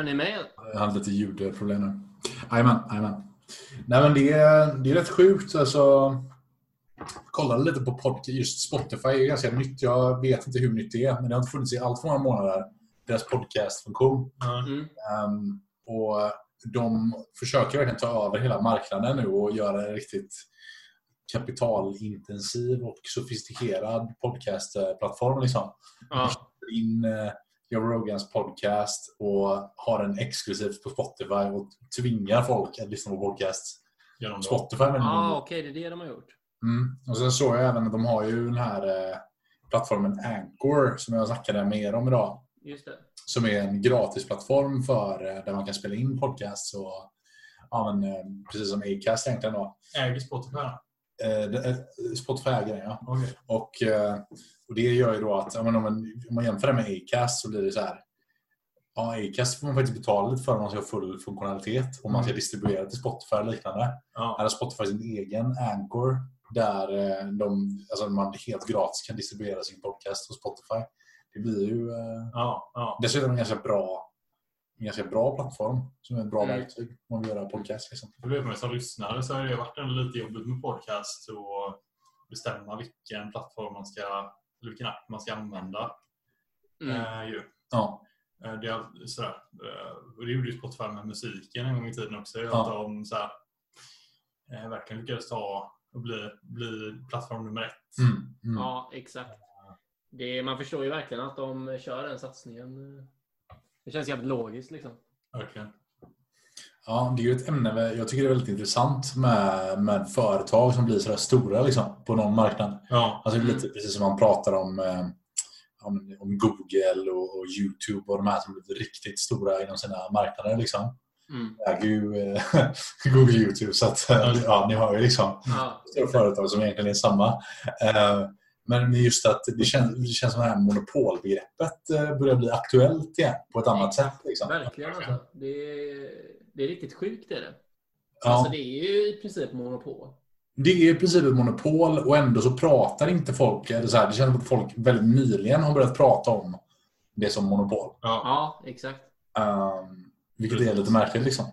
Hör ni mig? Jag hade lite ljudproblem nu. Jajamän, jajamän. Nej men det är, det är rätt sjukt alltså. Kollade lite på podcast. Just Spotify är ganska nytt. Jag vet inte hur nytt det är. Men det har inte funnits i allt för många månader. Deras podcastfunktion. Mm. Um, och de försöker verkligen ta över hela marknaden nu och göra en riktigt kapitalintensiv och sofistikerad podcastplattform. Liksom. Ja. In uh, Joe Rogans podcast och har den exklusivt på Spotify och tvingar folk att lyssna på podcast Genom. Spotify. Men, Ah, okej, det är det de har gjort. mm. Och sen såg jag även att de har ju den här eh, plattformen Anchor som jag snackade mer om idag. Just det. Som är en gratisplattform för eh, där man kan spela in podcasts och ja, men, eh, precis som Acast egentligen då. Äger Spotify? Eh, det- eh, Spotify äger den ja. Okej. Och, eh, och det gör ju då att om, man, om man jämför det med Acast så blir det så här. Ja, Acast får man faktiskt betala lite för om man ska ha full funktionalitet och man ska Mm. distribuera till Spotify och liknande. Ja. Här har Spotify sin egen Anchor där eh, de, alltså man helt gratis kan distribuera sin podcast på Spotify. Det blir ju eh, Ja, ja. dessutom en ganska bra, en ganska bra plattform som är ett bra Mm. verktyg om man vill göra podcast. Liksom. För vet som lyssnare så har det varit en lite jobbigt med podcast och bestämma vilken plattform man ska, eller vilken app man ska använda. Mm. Eh, ju. Ja, Eh, Det, är sådär, eh, och det gjorde ju Spotify med musiken en gång i tiden också. Ja. Att de så här, eh, verkligen lyckades ta och bli, bli plattform nummer ett. mm, mm. Ja, exakt. Det, man förstår ju verkligen att de kör den satsningen. Det känns jävligt logiskt liksom. Verkligen. Ja, det är ju ett ämne jag tycker det är väldigt intressant med, med företag som blir sådär stora liksom, på någon marknad. Ja, Alltså det är Mm. lite precis som man pratar om, eh, om, om Google och, och Youtube och de här som blir riktigt stora inom sina marknader. Liksom. Mm. Äger ju eh, Google Youtube så att eh, ja, ni har ju liksom Ja. stora företag som egentligen är samma. Eh, Men just att det känns, det känns som att det här monopolbegreppet börjar bli aktuellt igen på ett annat sätt. Liksom. Verkligen alltså. Det är, det är riktigt sjukt det är det. Ja. Alltså det är ju i princip monopol. Det är i princip ett monopol och ändå så pratar inte folk, eller så här, det känns som att folk väldigt nyligen har börjat prata om det som monopol. ja. Ja, exakt. Um, vilket är lite märkligt liksom.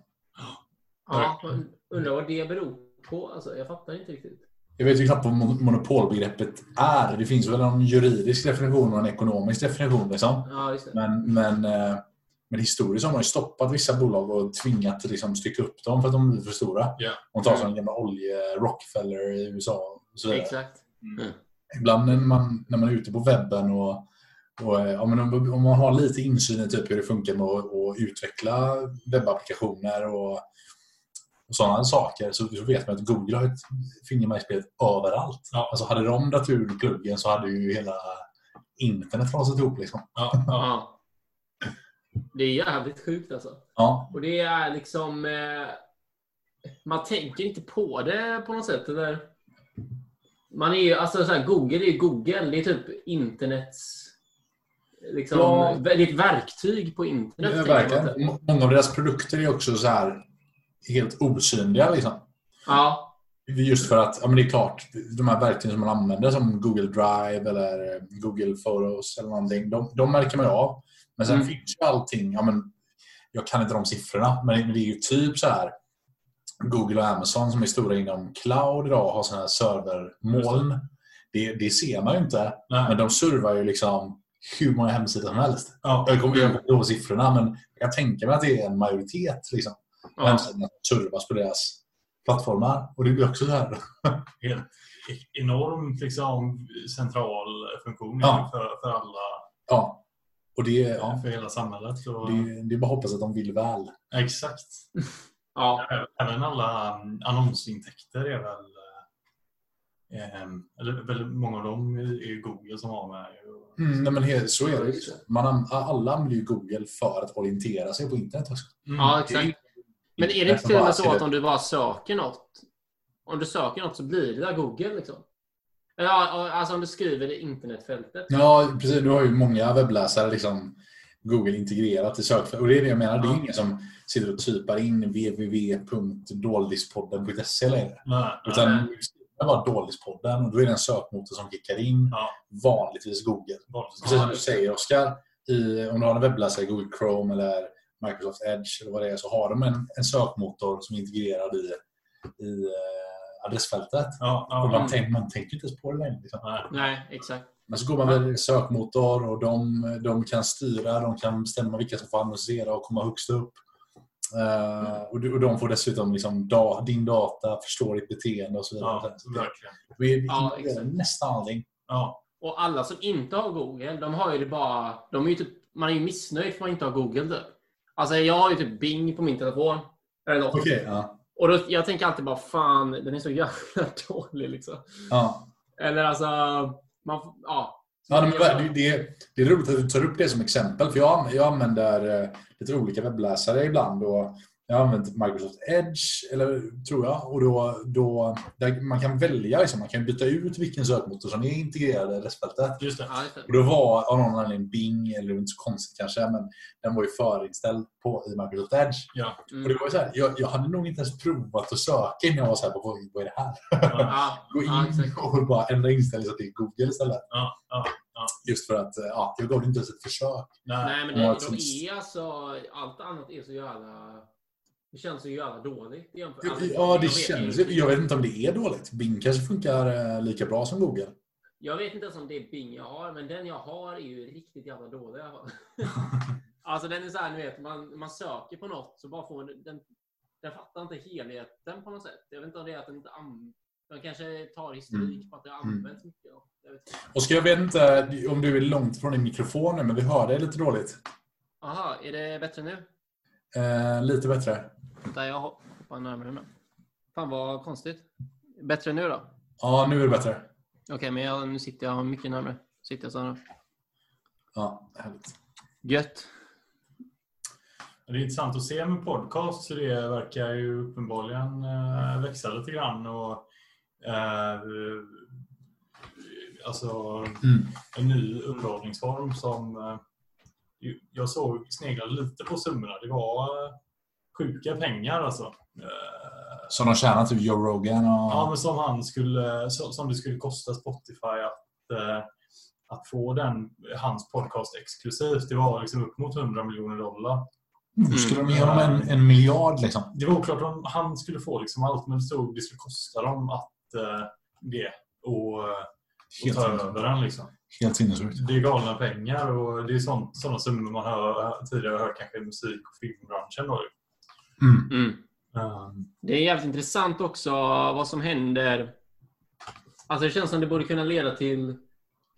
Ja, undrar vad det beror på. Alltså, jag fattar inte riktigt. Jag vet ju knappt vad mon- monopolbegreppet är. Det finns väl en juridisk definition och en ekonomisk definition. Liksom. Ja, just det. Men, men, eh, men historiskt har man ju stoppat vissa bolag och tvingat liksom, stycka upp dem för att de blir för stora. Ja. Om tar som gamla olje, Rockefeller i USA och så vidare. Exakt. Ibland när man, när man är ute på webben och, och eh, ja, men om, om man har lite insyn i typ hur det funkar med att, att utveckla webbapplikationer och, och sådana saker så, så vet man att Google har ett finger med i spelet överallt. Ja. Alltså hade de dratt ur pluggen så hade ju hela internet rasat ihop. Liksom. Ja. Det är jävligt sjukt alltså. Ja, Och det är liksom... Eh, man tänker inte på det på något sätt. Eller? Man är ju, alltså så här, Google är ju Google. Det är typ internets... Liksom, Ja. Det är ett verktyg på internet. ja verkligen. Må- Många av deras produkter är också så här helt osynliga. Liksom. Ja, Just för att, ja men det är klart, de här verktygen som man använder som Google Drive eller eh, Google Photos eller någonting, de, de märker man ju av. Men sen Mm. finns ju allting, ja men jag kan inte de siffrorna, men det är ju typ så här Google och Amazon som är stora inom cloud idag har sådana här servermoln. Det, det ser man ju inte, Nej. men de servar ju liksom hur många hemsidor som helst. Ja. Jag kommer inte ihåg siffrorna, men jag tänka mig att det är en majoritet liksom, ja. hemsidorna servas på deras plattformar. Och det blir också så här Helt e- enormt liksom, central funktion Ja. för, för alla, Ja. Och det, ja, för hela samhället. Så, det, det är bara att hoppas att de vill väl. Exakt. ja. Även alla um, annonsintäkter är väl eh, em, eller väldigt många av dem är ju Google som har med. Mm, nej, men he- så är det. ju. Man, an- alla använder ju Google för att orientera sig på internet också. Mm. ja, exakt. Men är det inte till och med så att om du bara söker något, om du söker något så blir det där Google liksom? Ja, alltså om du skriver i internetfältet. Ja, precis. Du har ju många webbläsare liksom Google integrerat i sökfältet. Och det är det jag menar. Det är Ja. ingen som sitter och typar in www.doldispodden.se längre. Nej, Utan nej, det är bara Doldispodden och då är det en sökmotor som kickar in Ja. vanligtvis Google. så- Precis som du säger Oskar, om du har en webbläsare i Google Chrome eller Microsoft Edge eller vad det är så har de en, en sökmotor som är integrerad i, i eh, adressfältet. Ja, ja, Och man, tänk, man tänker inte ens på det längre. Liksom. nej. Exakt. Men så går man väl sökmotor och de, de kan styra, de kan bestämma vilka som får annonsera och komma högst upp. Eh, och, du- och de får dessutom liksom da, din data, förstå ditt beteende och så vidare. Ja, Så det- verkligen. vi, vi Ja, exakt. nästan allting. Ja, Och alla som inte har Google, de har ju det bara... De är ju typ, man är ju missnöjd för att man inte har Google typ. Alltså jag har ju typ Bing på min telefon. Eller något. Okej, ja. Och då, jag tänker alltid bara fan, den är så jävla dålig liksom. ja. Eller alltså, man, ja. Ja, men det, det, det är roligt att du tar upp det som exempel. För jag, jag använder eh, lite olika webbläsare ibland. Och jag har använt Microsoft Edge, eller, tror jag. Och då, då, man kan välja, liksom, man kan byta ut vilken sökmotor som är integrerad i adressfältet. just det. Och då var av någon anledning Bing, eller det var inte så konstigt kanske, men den var ju förinställd på, i Microsoft Edge. Ja. Och Mm. det var så här, jag, jag hade nog inte ens provat att söka innan jag var så här, vad, vad är det här? Ja, Gå in ja, och bara ändra inställning så att det är Google istället. Ja, ja. Just för att ja, jag gav det inte ens ett försök. Nej. Men det, de är alltså... Allt annat är så jävla... Det känns så jävla dåligt. jämfört- Ja, alltså, Ja, det vet känns inte. Jag vet inte om det är dåligt. Bing kanske funkar eh, lika bra som Google. Jag vet inte ens om det är Bing jag har, men den jag har är ju riktigt jävla dålig. alltså den är så här, ni vet, man, man söker på något så bara får den, den fattar inte helheten på något sätt. Jag vet inte om det är att den inte används. Den kanske tar historik på att det används mycket. Jag vet inte. Oskar, jag vet inte om du är långt från din mikrofon nu, men vi hör dig lite dåligt. Aha, är det bättre nu? Eh, lite bättre. Där jag hoppar närmare nu. Fan vad konstigt. Bättre nu då? Ja, nu är det bättre. Okej, men jag, nu sitter jag mycket närmare. Sitter jag så här. Ja, härligt. Gött. Det är intressant att se med podcast så det verkar ju uppenbarligen eh, växa lite grann. Och, eh, alltså Mm. en ny underhållningsform som eh, jag såg sneglade lite på summorna. Det var sjuka pengar alltså. Eh, Som de tjänar typ Joe Rogan och... Ja, men som, han skulle, som det skulle kosta Spotify att, eh, att få den, hans podcast exklusivt. Det var liksom upp mot 100 miljoner dollar. Nu skulle de ge honom en, en miljard liksom. Det var oklart om han skulle få liksom allt, men det stod det skulle kosta dem att eh, det och, eh, och ta över den. Liksom. Helt sinnessjukt. Det är galna pengar och det är sånt, sådana summor man hör, tidigare har hört kanske i musik och filmbranschen. Då. Mm. Mm. Um, Det är jävligt intressant också vad som händer. Alltså det känns som det borde kunna leda till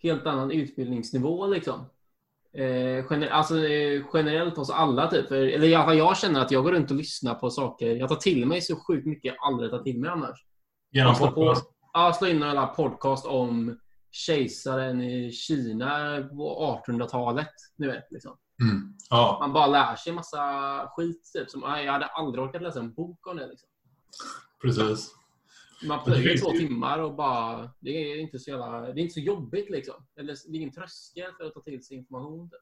helt annan utbildningsnivå liksom. Eh, gener alltså, eh, generellt hos alla typ. För, eller fall jag känner att jag går runt och lyssnar på saker. Jag tar till mig så sjukt mycket jag aldrig tar till mig annars. genom Jag slår på, podcast. ja, slå in några podcast om kejsaren i Kina på 1800-talet. Ni vet, liksom. Mm. Ja, Man bara lär sig massa skit. Typ, som, jag hade aldrig orkat läsa en bok om det. Liksom. precis. Man plöjer två ju- timmar och bara... Det är inte så, jävla, det är inte så jobbigt liksom. Eller, det är ingen tröskel för att ta till sig information. Typ.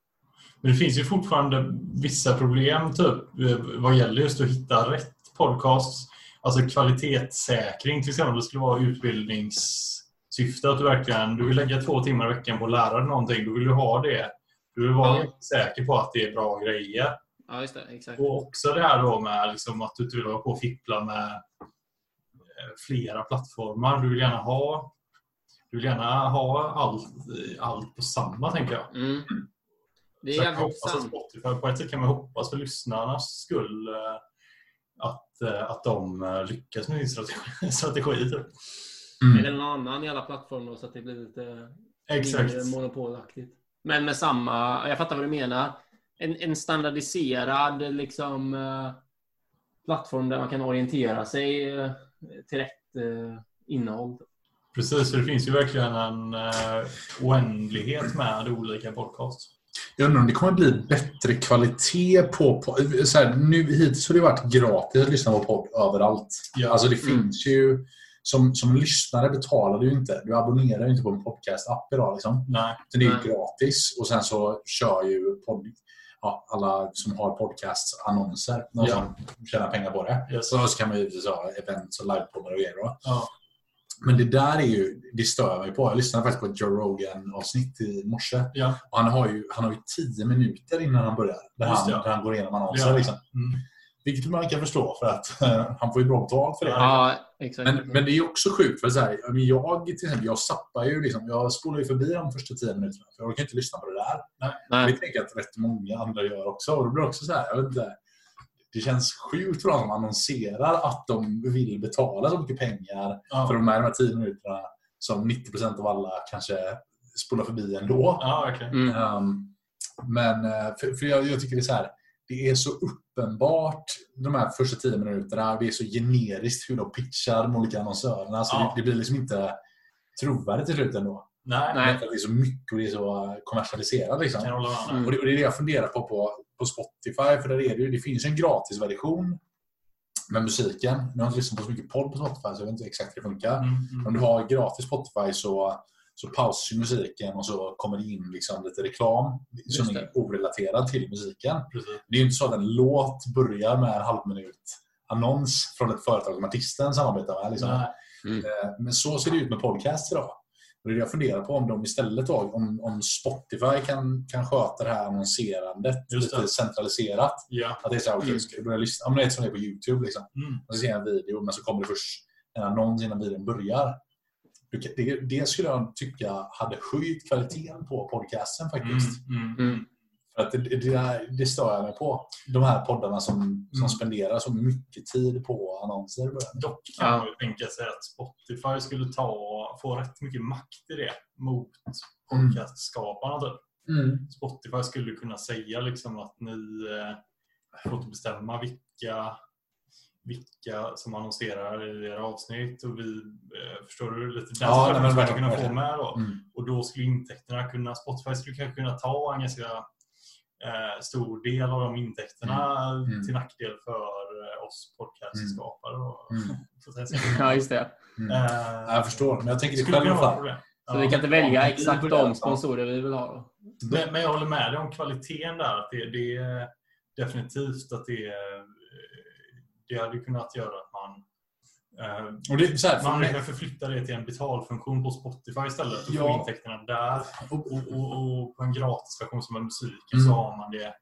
Men det finns ju fortfarande vissa problem typ, eh, vad gäller just att hitta rätt podcast. Alltså kvalitetssäkring till exempel. Det skulle vara utbildningssyfte. Att du verkligen du vill lägga två timmar i veckan på att lära dig någonting. Då vill du ha det. Du vill vara Ja. säker på att det är bra grejer. Ja, just det. Exakt. Och också det här då med liksom att du inte vill hålla på och fippla med eh, flera plattformar. Du vill gärna ha du vill gärna ha allt, allt på samma, tänker jag. Mm. Det är Så jävligt hoppas att intressant. Spotify, på ett sätt kan man hoppas för lyssnarnas skull eh, att, eh, att de lyckas med sin strategi. strategi typ. Mm. Eller någon annan i alla plattformar så att det blir lite Exakt. mindre monopolaktigt. Men med samma... Jag fattar vad du menar. En, en standardiserad liksom, eh, plattform där man kan orientera sig eh, till rätt eh, innehåll. Precis, för det finns ju verkligen en oändlighet med olika podcasts. Jag undrar om det kommer bli bättre kvalitet på... på så här, nu, hittills har det varit gratis att lyssna på podd överallt. Ja. Alltså det Mm. finns ju... Som, som lyssnare betalar du inte. Du abonnerar ju inte på en podcast-app idag. Liksom. Nej. Det är ju Nej. gratis. Och sen så kör ju podd, ja, alla som har podcasts annonser. Någon Ja. som tjänar pengar på det. Yes. Så, så kan man ju givetvis ha events och livepoddar och grejer. Ja. Men det där är ju, det stör mig på. Jag lyssnade faktiskt på ett Joe Rogan-avsnitt i morse. Ja. Och han, har ju, han har ju tio minuter innan han börjar. Där, Just han, ja. där han går igenom annonser. Ja. Liksom. Mm. Vilket man kan förstå för att eh, han får ju bra betalt för det. Ja, exakt. Men, men det är också sjukt för så här, jag till exempel, jag zappar ju liksom, jag spolar ju förbi de första tio minuterna för jag orkar inte lyssna på det där. Nej. Det tänker jag att rätt många andra gör också. Och det blir också så här, jag vet inte, det känns sjukt för de som annonserar att de vill betala så mycket pengar Ja. för de här, de här tio minuterna som 90% av alla kanske spolar förbi ändå. ja, verkligen. Mm. Um, men eh, för, för jag, jag tycker det är så här, det är så uppenbart de här första tio minuterna. Det är så generiskt hur de pitchar de olika annonsörerna. Så Ja. det, det blir liksom inte trovärdigt till slut ändå. Nej, Nej. Det är så mycket och det är så kommersialiserat. Liksom. Mm. Och, det, och det är det jag funderar på på, på Spotify. För där är det, ju, det finns ju en gratisversion med musiken. Nu har jag inte lyssnat på så mycket podd på Spotify så jag vet inte exakt hur det funkar. Mm, mm. Om du har gratis Spotify så, så pausas ju musiken och så kommer det in liksom lite reklam som är orelaterad till musiken. Precis. Det är ju inte så att en låt börjar med en halvminut annons från ett företag som artisten samarbetar med. Liksom. Nej. Eh, Men så ser det ut med podcast idag. Och det är det jag funderar på om de istället då, om, om Spotify kan, kan sköta det här annonserandet Just lite det. centraliserat. Ja. Att det är så här, okej, Mm. ska du börja lyssna? Om det är som det är på YouTube. Liksom. Mm. Och så ser jag en video men så kommer det först en annons innan videon börjar. Det, det skulle jag tycka hade höjt kvaliteten på podcasten faktiskt. Mm. Mm. Mm. För att det, det, det stör jag mig på. De här poddarna som, som Mm. spenderar så mycket tid på annonser. Dock kan Ja. man ju tänka sig att Spotify skulle ta, få rätt mycket makt i det mot Mm. podcastskaparna. Typ. Mm. Spotify skulle kunna säga liksom att ni eh, får inte bestämma vilka, vilka som annonserar i era avsnitt. Och vi, eh, förstår du? Lite den Ja, nej, men verkligen, kunna få med då. Mm. Och då skulle intäkterna kunna, Spotify skulle kanske kunna ta en ganska eh, stor del av de intäkterna Mm. till nackdel för eh, oss podcastskapare. Mm. säga. Ja, just det. Mm. Eh, Ja, Jag förstår, men jag tänker det skulle själv i kunna alla fall. Så Ja. vi kan inte välja Ja, exakt vi de sponsorer vi vill ha. Då. Men, men jag håller med dig om kvaliteten där. Att det, det är definitivt att det, är- det hade kunnat göra att man eh, Och det är så här, för man kan förflytta det till en betalfunktion på Spotify istället och Ja. få intäkterna där. Och, och, och, och på en gratisversion som är musiken Mm. så har man det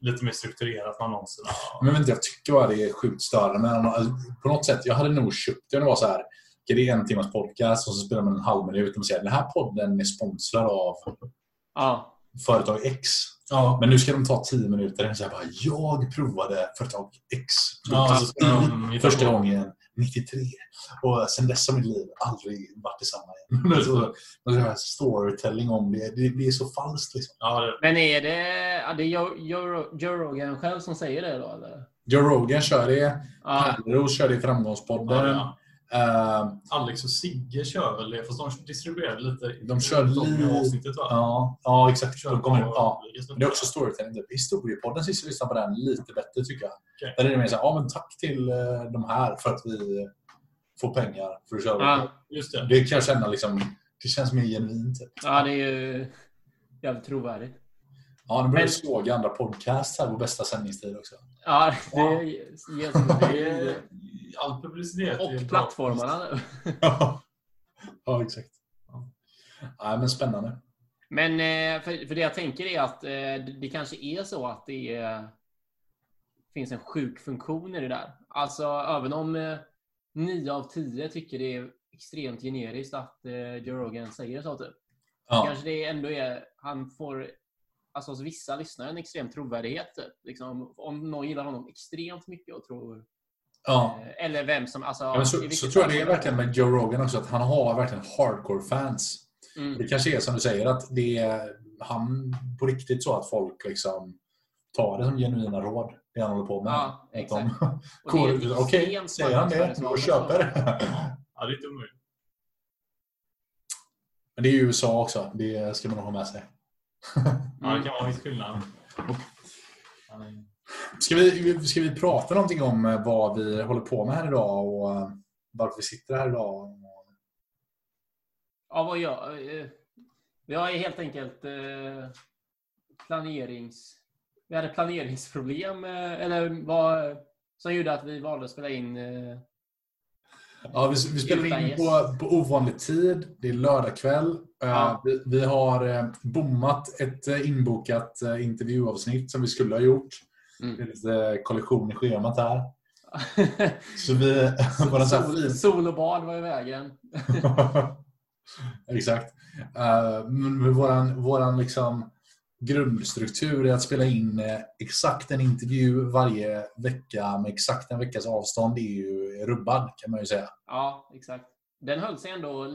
lite mer strukturerat med annonserna. Men jag inte, jag tycker bara det är sjukt störande. Men alltså, på något sätt, jag hade nog köpt det om det var så här. Det är en timmas podcast och så spelar man en halv minut och säger den här podden är sponsrad av Ja. Företag X. Ja. Men nu ska de ta tio minuter och säga bara jag provade företag X. Ja, så hitta Första gången 93. Och sen dess har mitt liv aldrig varit detsamma igen. så, och så här storytelling om det. det. Det är så falskt liksom. Ja, det, Men är det, ja, det är Joe, Joe, Joe Rogan själv som säger det då? Eller? Joe Rogan kör det. Ja. Pärleros kör det i ja, Framgångspodden. ja. Eh, Alex och Sigge kör väl det, fast de distribuerar lite De kör lite- avsnittet va? ja, ja, exakt. De kommer, ja. Men det är också storytelling. Historiepodden sist jag lyssnade på den lite bättre tycker jag. Okej. Där är det mer så här, ja men tack till eh, de här för att vi får pengar för att köra. Ja. Just det. Det kan jag känna liksom, det känns mer genuint. Typ. ja, det är ju jävligt trovärdigt. Ja, nu börjar Men- vi såga andra podcasts här på bästa sändningstid också. Ja, det Det är all publicitet. Och plattformarna nu. ja, exakt. Ja. Ja, men spännande. Men eh, för, för det jag tänker är att eh, det, kanske är så att det är, finns en sjuk funktion i det där. Alltså även om eh, 9 av 10 tycker det är extremt generiskt att Joe Rogan säger så typ. Ja. Kanske det ändå är, han får alltså hos vissa lyssnare en extrem trovärdighet. Typ. Liksom, om någon gillar honom extremt mycket och tror Ja. eh, eller vem som... Alltså, Ja, så, så tror jag det är verkligen med Joe Rogan också, att han har verkligen hardcore-fans. Mm. Det kanske är som du säger, att det är han på riktigt så att folk liksom tar det som genuina råd, det han håller på med. Ja, Att de exakt. Ett Okej, säger han det, och köper. Ja, det är inte omöjligt. Men det är ju USA också, det ska man nog ha med sig. Ja, det kan vara en viss skillnad. Ska vi, ska vi prata någonting om eh, vad vi håller på med här idag och eh, varför vi sitter här idag? Ja, vad jag... eh, Vi har ju helt enkelt eh, planerings... Vi hade planeringsproblem, eh, eller vad som gjorde att vi valde att spela in... eh, Ja, vi, vi spelar in på, på ovanlig tid. Det är lördagkväll. Eh, Ja. Vi, vi har eh, bommat ett eh, inbokat intervjuavsnitt som vi skulle ha gjort. Mm. Det är lite kollision i schemat här. Så vi... så sol, sol och bad var i vägen. Exakt. Uh, men våran, våran liksom grundstruktur är att spela in exakt en intervju varje vecka med exakt en veckas avstånd. Det är ju rubbad kan man ju säga. Ja, exakt. Den höll sig ändå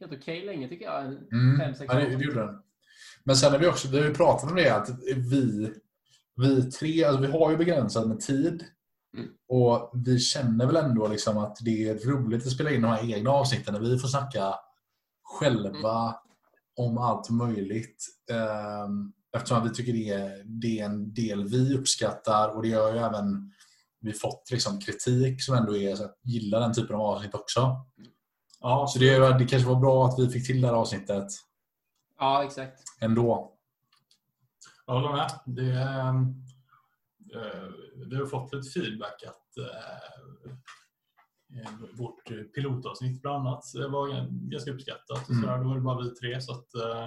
helt okej länge tycker jag. Mm. Fem, sex Ja, det, gjorde den. Men sen har vi också vi pratat om det att vi, vi tre, alltså vi har ju begränsat med tid. Mm. Och vi känner väl ändå liksom att det är roligt att spela in de här egna avsnitten när vi får snacka själva Mm. om allt möjligt. Ehm, Eftersom vi tycker det är, det är en del vi uppskattar och det gör ju även vi fått liksom kritik som ändå är så att gillar den typen av avsnitt också. Ja, Så det, det kanske var bra att vi fick till det här avsnittet Ja, exakt. ändå. Jag håller med. Det, ehm, eh, vi har fått lite feedback att eh, eh, vårt pilotavsnitt bland annat var ganska uppskattat. Och Mm. Då var det bara vi tre. Så att, eh,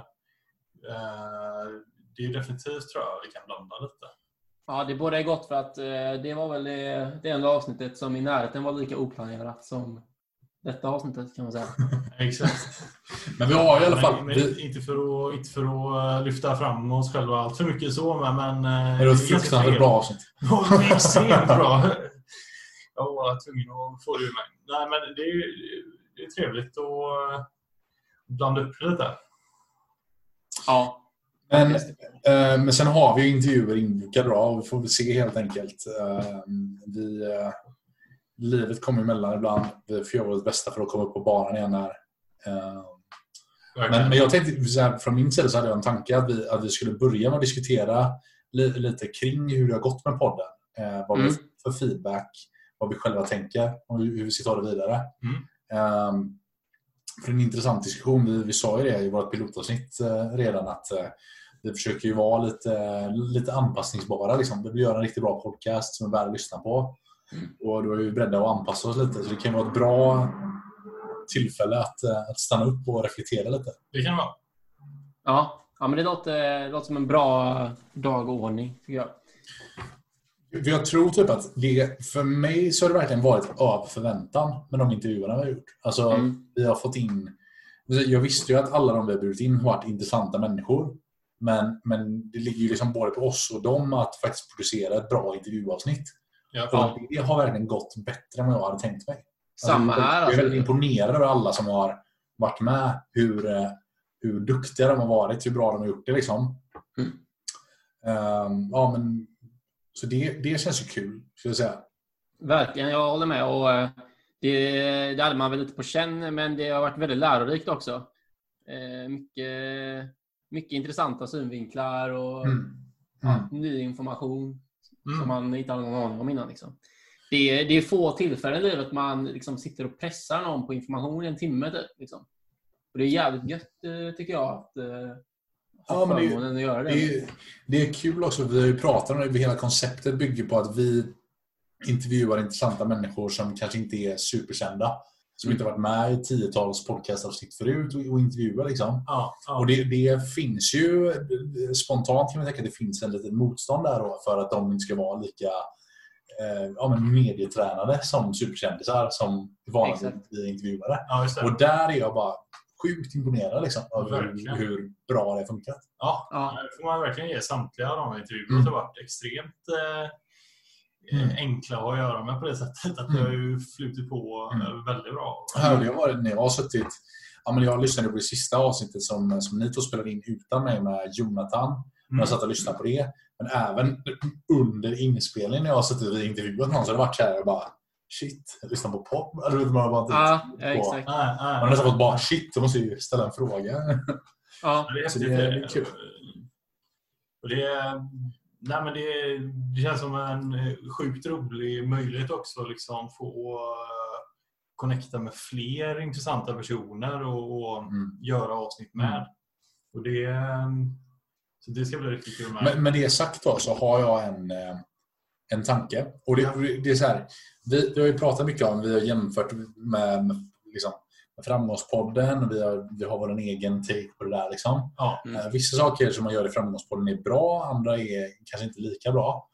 eh, det är definitivt tror jag vi kan blanda lite. Ja, det båda är gott för att eh, det var väl det, det enda avsnittet som i närheten var lika oplanerat som detta avsnittet kan man säga. Exakt. Men vi har i alla fall... Men, men inte, för att, inte för att eh, lyfta fram oss själva allt för mycket så, men... men eh, det var ett fruktansvärt bra avsnitt. Är extremt bra. Jag var tvungen att få det ur mig. Nej, men det är, ju- det är trevligt att eh, blanda upp lite. Ja, Men, men sen har vi ju intervjuer inbokade då, och vi får väl se helt enkelt. Vi, livet kommer emellan ibland. Vi får göra vårt bästa för att komma upp på banan igen här. Eh, Men, men jag tänkte, så här, från min sida så hade jag en tanke att vi, att vi skulle börja med att diskutera li, lite kring hur det har gått med podden. Eh, vad vi Mm. får för feedback, vad vi själva tänker och hur, hur vi ska ta det vidare. Mm. Ehm, för en intressant diskussion. Vi, vi sa ju det i vårt pilotavsnitt eh, redan att eh, vi försöker ju vara lite, lite anpassningsbara. Liksom. Vi vill göra en riktigt bra podcast som är värd att lyssna på. Mm. Och då är vi beredda att anpassa oss lite. Så det kan vara ett bra tillfälle att, eh, att stanna upp och reflektera lite. Det kan det vara. ja. ja men det låter, det låter som en bra dagordning tycker jag. Jag tror typ att det, för mig så har det verkligen varit över förväntan med de intervjuerna vi har gjort. Alltså, Mm. vi har fått in... Jag visste ju att alla de vi har bjudit in har varit intressanta människor. Men, men det ligger ju liksom både på oss och dem att faktiskt producera ett bra intervjuavsnitt. Ja, det har verkligen gått bättre än vad jag hade tänkt mig. Samma Alltså, här. Jag är Alltså. väldigt imponerad över alla som har varit med. Hur, eh, hur duktiga de har varit, hur bra de har gjort det. Liksom. Mm. Ehm, ja, men, så det, det känns ju kul, skulle jag säga. Verkligen, jag håller med. Och eh, det, det hade man väl lite på känn, men det har varit väldigt lärorikt också. Eh, Mycket, mycket intressanta synvinklar och Mm. ja, ny information som Mm. man inte hade någon aning om innan. Liksom. Det, är, det är få tillfällen i livet man liksom sitter och pressar någon på information i en timme. Typ, liksom. Och det är jävligt gött, eh, tycker jag, att eh, Ja, men det är att göra det. Det är, det är kul också, vi har ju pratat om det, hela konceptet bygger på att vi intervjuar intressanta människor som kanske inte är superkända. Som inte har varit med i tiotals podcastavsnitt förut och, och intervjuar. Liksom. Ja, ja. Och det, det finns ju, spontant kan man tänka att det finns en liten motstånd där då för att de inte ska vara lika eh, ja, men medietränade som superkändisar som vanligtvis vi intervjuare. ja. Och där är jag bara sjukt imponerad liksom, över Verkligen. hur bra det har funkat. Ja, Ja. det får man verkligen ge samtliga de intervjuerna. Mm. Det har varit extremt eh, Mm. eh, enkla att göra med på det sättet. Att det har ju flutit på Mm. eh, väldigt bra. Härlig har varit när jag har suttit... Ja, men jag lyssnade på det sista avsnittet som, som ni två spelade in utan mig med Jonathan. Mm. Jag satt och lyssnade på det. Men även under inspelningen när jag har suttit och intervjuat någon så har det varit så här jag bara Shit, jag lyssnar på podd. Alltså, man har bara inte- Ja, ja, exakt. Nej, nej, Man har nästan fått bara shit, då måste ju ställa en fråga. Ja. Det är Så det är- det är kul. Och det, är- nej, men det, det känns som en eh, sjukt rolig möjlighet också att liksom få eh, connecta med fler intressanta personer och, och Mm. göra avsnitt med. Mm. Och det, så det ska bli riktigt kul med. Men med det sagt då så har jag en, eh, en tanke. Och det, det är så här, vi, vi har ju pratat mycket om, vi har jämfört med, med, liksom, med Framgångspodden och vi har, vi har vår egen take på det där. Liksom. Ja. Mm. Vissa saker som man gör i Framgångspodden är bra, andra är kanske inte lika bra.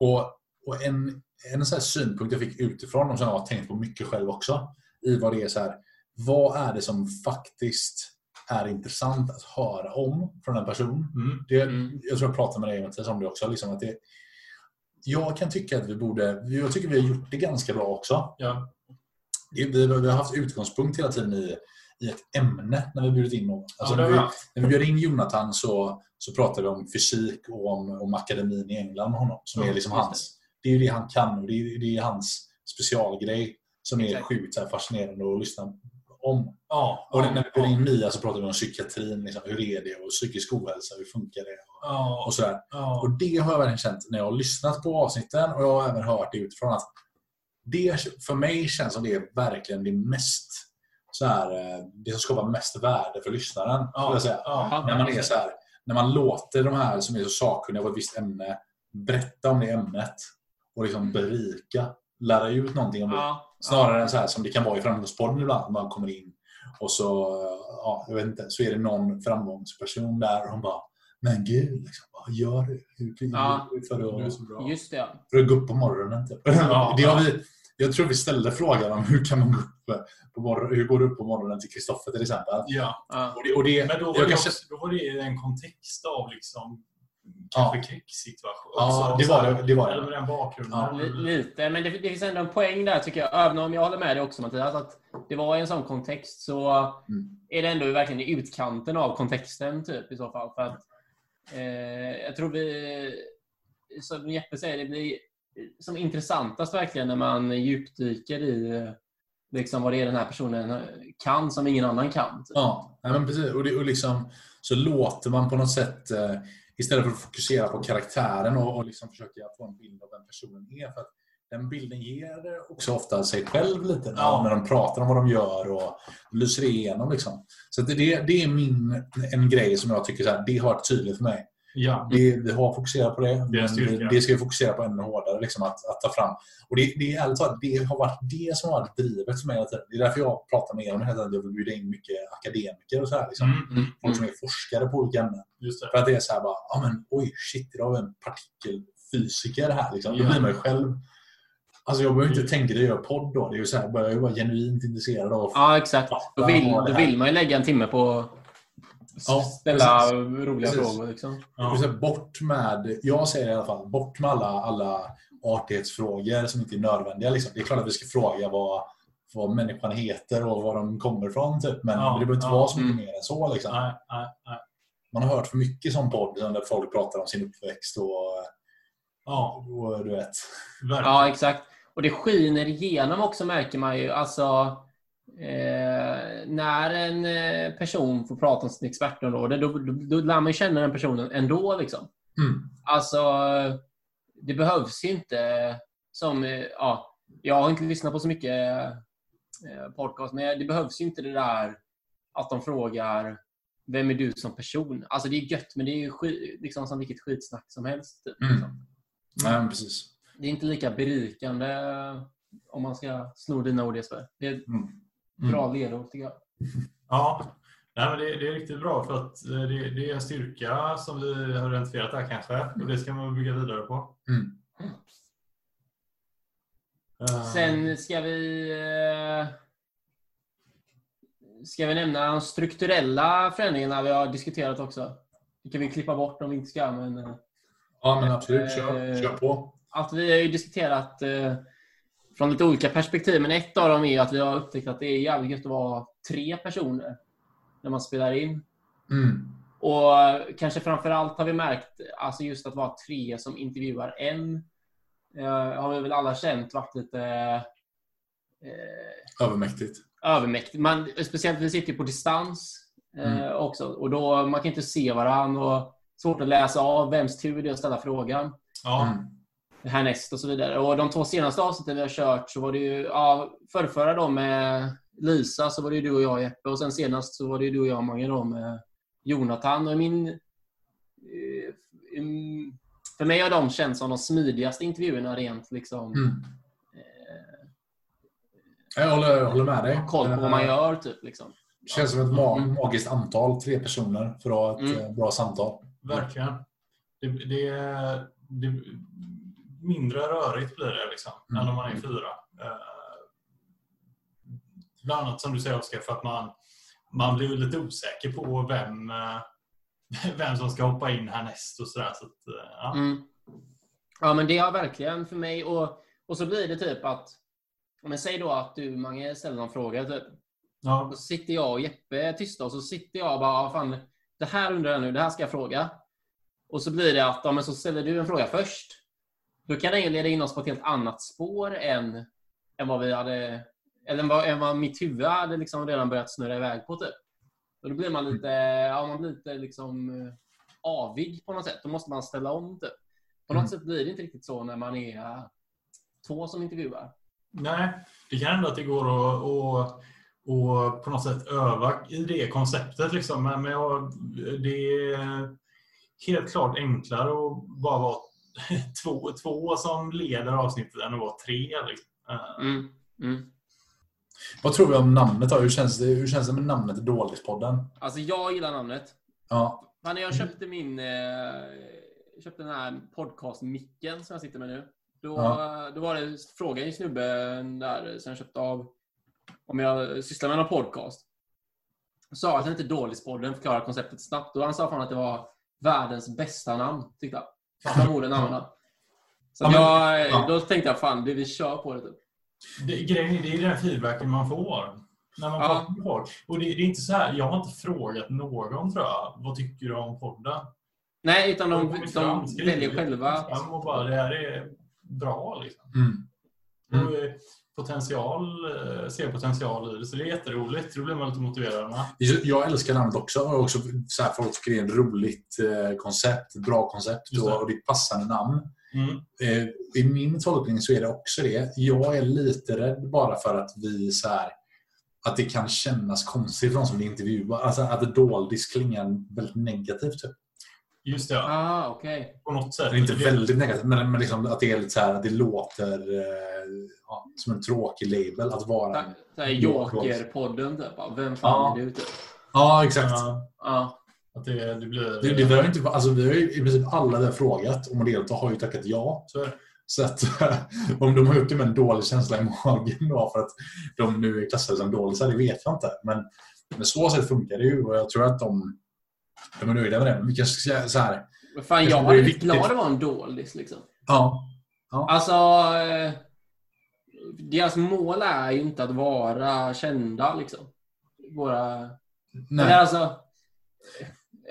Och, och en, en här synpunkt jag fick utifrån, och som jag har tänkt på mycket själv också, i vad det är så här, vad är det som faktiskt är intressant att höra om från en person? Mm. Det, Mm. Jag tror jag pratade med dig Mattias om det också. Liksom att det, jag kan tycka att vi borde, jag tycker vi har gjort det ganska bra också. Ja. Vi, vi har haft utgångspunkt hela tiden i, i ett ämne när vi bjudit in någon. Alltså Ja, när, vi, när vi bjöd in Jonathan så, så pratade vi om fysik och om, om akademin i England med honom. Som Ja, är liksom hans, det är ju det han kan och det är, det är hans specialgrej som är Exakt. sjukt så fascinerande att lyssna om. Ja. Och när vi bjöd in. Mia så pratade vi om psykiatrin. Liksom, hur är det? Och psykisk ohälsa, hur funkar det? Ja. Och sådär. Ja. Och det har jag verkligen känt när jag har lyssnat på avsnitten och jag har även hört det utifrån att det för mig känns som det är verkligen det mest så här, eh, det som skapar mest värde för lyssnaren. jag säga. Ja. När man är så här, när man låter de här som är så sakkunniga på ett visst ämne berätta om det ämnet och liksom berika, lära ut någonting om det. Ja. Snarare än så här som det kan vara i Framgångspodden ibland. när Man kommer in och så, ja, jag vet inte, så är det någon framgångsperson där och hon bara Men gud, liksom, vad gör du? Hur hur Ja. gör du för att, så bra. Just det. ja. för att gå upp på morgonen? Typ. Ja. det har vi, jag tror vi ställde frågan om hur kan man gå upp på morgonen, hur går du upp på morgonen till Kristoffer till exempel. Ja. Ja. Och det, och det, Men då var, jag det kanske, också, då var det i en kontext av liksom Ja. kanske krigssituation. Ja, det var det, det var det. Eller med den bakgrunden. Ja. Li- Lite, men det, det finns ändå en poäng där tycker jag. Även om jag håller med dig också Mattias, att det var i en sån kontext så Mm. är det ändå verkligen i utkanten av kontexten typ i så fall. För att, Eh, jag tror vi, som Jeppe säger, det blir som intressantast verkligen när man djupdyker i eh, liksom vad det är den här personen kan som ingen annan kan. Typ. Ja, men precis. Och, det, och liksom, så låter man på något sätt eh, istället för att fokusera på karaktären och, och liksom försöka få en bild av vem personen är. För att den bilden ger också ofta sig själv lite Ja. när de pratar om vad de gör och lyser igenom. Liksom. Så det, det är min, en grej som jag tycker så här, det har varit tydligt för mig. Ja. Det, vi har fokuserat på det, Det det, det ska vi fokusera på ännu hårdare. Liksom, att, att ta fram. Och det, det, är talat, det har varit det som har varit drivet för mig hela tiden. Det är därför jag pratar med er om det hela tiden. Jag vill bjuda in mycket akademiker och så här. Liksom. Mm, Mm. Folk som är forskare på olika ämnen. För att det är så här bara, men oj shit, idag har vi en partikelfysiker här. Liksom. Då blir man ju själv... Alltså jag behöver inte tänka det jag gör podd då. Det är ju så här, jag är bara genuint intresserad av Ja, exakt. Då vill, då vill man ju lägga en timme på att Ja, ställa precis. roliga Precis. frågor. Liksom. Vill säga, bort med, jag säger i alla fall, bort med alla, alla artighetsfrågor som inte är nödvändiga. Liksom. Det är klart att vi ska fråga vad, vad människan heter och var de kommer ifrån. Typ. Men Ja, det behöver inte ja. vara så mycket Mm. mer än så. Liksom. Nej, nej, nej. Man har hört för mycket som podd där folk pratar om sin uppväxt och, Ja, och du vet. verkligen. Ja, exakt. Och det skiner igenom också märker man ju. Alltså, eh, när en eh, person får prata om sitt expertområde, då, då, då lär man känna den personen ändå. Liksom. Mm. Alltså, det behövs ju inte som... eh, Ja, jag har inte lyssnat på så mycket eh, podcast, men det behövs ju inte det där att de frågar vem är du som person? Alltså det är gött, men det är ju skit, liksom som vilket skitsnack som helst. Typ, Mm. Nej, men precis. Det är inte lika berikande om man ska sno dina ord Jesper. Det är Mm. bra ledord tycker jag. Ja, Nej, men det, det är riktigt bra för att eh, det, det är en styrka som vi har identifierat här kanske och det ska man bygga vidare på. Mm. Eh, Sen ska vi... eh, Ska vi nämna de strukturella förändringarna vi har diskuterat också? Det kan vi klippa bort om vi inte ska, men... Ja, men absolut. Kör, Eh, kör på. Att vi har ju diskuterat eh, från lite olika perspektiv, men ett av dem är att vi har upptäckt att det är jävligt gött att vara tre personer när man spelar in. Mm. Och eh, kanske framför allt har vi märkt alltså just att vara tre som intervjuar en. Har vi väl alla känt varit lite eh, Övermäktigt. övermäktigt. Man, speciellt vi sitter på distans eh, också. Och då Man kan inte se varandra och svårt att läsa av vems tur det är att ställa frågan Ja, Mm. härnäst och så vidare. Och De två senaste avsnitten vi har kört så var det ju, ja, förrförra då med Lisa så var det ju du och jag Jeppe och sen senast så var det ju du och jag Mange då med Jonathan. Och i min, eh, för mig har de känts som de smidigaste intervjuerna rent liksom, Mm. eh, Jag håller, jag håller med dig. koll på vad man gör. Typ, liksom. Det känns som ett Mm. magiskt antal, tre personer, för att ha ett Mm. eh, bra samtal. Verkligen. Det, det, det, mindre rörigt blir det liksom, Mm. än om man är fyra. Eh, bland annat som du säger Oskar, för att man, man blir lite osäker på vem, eh, vem som ska hoppa in härnäst och sådär. Så att, eh, ja. Mm. Ja, men det har verkligen för mig. Och, och så blir det typ att, om jag säger då att du Mange ställer någon fråga. Typ, Ja. och så sitter jag och Jeppe tysta och så sitter jag och bara, "Ah, fan, det här undrar jag nu, det här ska jag fråga. Och så blir det att, ja, men så ställer du en fråga först. Då kan den ju leda in oss på ett helt annat spår än, än vad vi hade, eller än vad, än vad mitt huvud hade liksom redan börjat snurra iväg på. Typ. Och då blir man lite, ja, man blir lite liksom eh, avig på något sätt. Då måste man ställa om. Typ. På något Mm. sätt blir det inte riktigt så när man är två som intervjuar. Nej, det kan hända att det går att, att, att på något sätt öva i det konceptet. Liksom. Men men jag, det är helt klart enklare att bara vara två, två som leder avsnittet än att vara tre. Liksom. Mm. Mm. Vad tror vi om namnet då? Hur känns det, hur känns det med namnet Dålispodden? Alltså, jag gillar namnet. Ja. Men när jag köpte min eh, köpte den här podcast-micken som jag sitter med nu. Då, då var det frågan i snubben där som jag köpte av om jag sysslar med någon podcast. Sa att det inte är Dålispodden, förklarade konceptet snabbt. Och han sa fan att det var världens bästa namn, tyckte han. Fan vad orden använda. Så Ja, jag, ja. då tänkte jag fan, det vi kör på det typ. Det, grejen är, det är den feedbacken man får. När man Ja. folk. Och det, det är inte så här, jag har inte frågat någon tror jag, vad tycker du om podden? Nej, utan de, de fram, skrivit väljer själva. Och bara, det här är bra liksom. Mm. Mm. Och, eh, potential, eh, ser potential i det. Så det är jätteroligt. Då blir man lite motiverad med. Jag älskar namnet också. Och också så här, folk tycker det är ett roligt eh, koncept, bra koncept det. och, och det är ett passande namn. Mm. Eh, I min tolkning så är det också det. Jag är lite rädd bara för att vi så här, att det kan kännas konstigt för de som blir intervjuade. Alltså att doldis klingar väldigt negativt. Typ. Just det, ja. Ah, okej. på något sätt. Eller inte Det- väldigt negativt, men, men liksom att det är lite så här, att det låter eh, ja, som en tråkig label att vara. Joker-podden typ. Vem fan Ja. är du typ? Ja, exakt. Ja, att det, det blir... Det, det behöver inte, vara- alltså, vi har ju i princip alla där frågat om att delta har ju tackat ja. Så är det. Så att, om de har gjort det med en dålig känsla i magen då för att de nu är klassade som dåliga, det vet jag inte. Men, men så sätt funkar det ju och jag tror att de, de är nöjda med det. Men vi kanske ska säga så här. Men fan, Jag var det lite glad det var en dålis liksom. Ja, Alltså, eh, deras mål är ju inte att vara kända liksom. Våra... nej. Men alltså...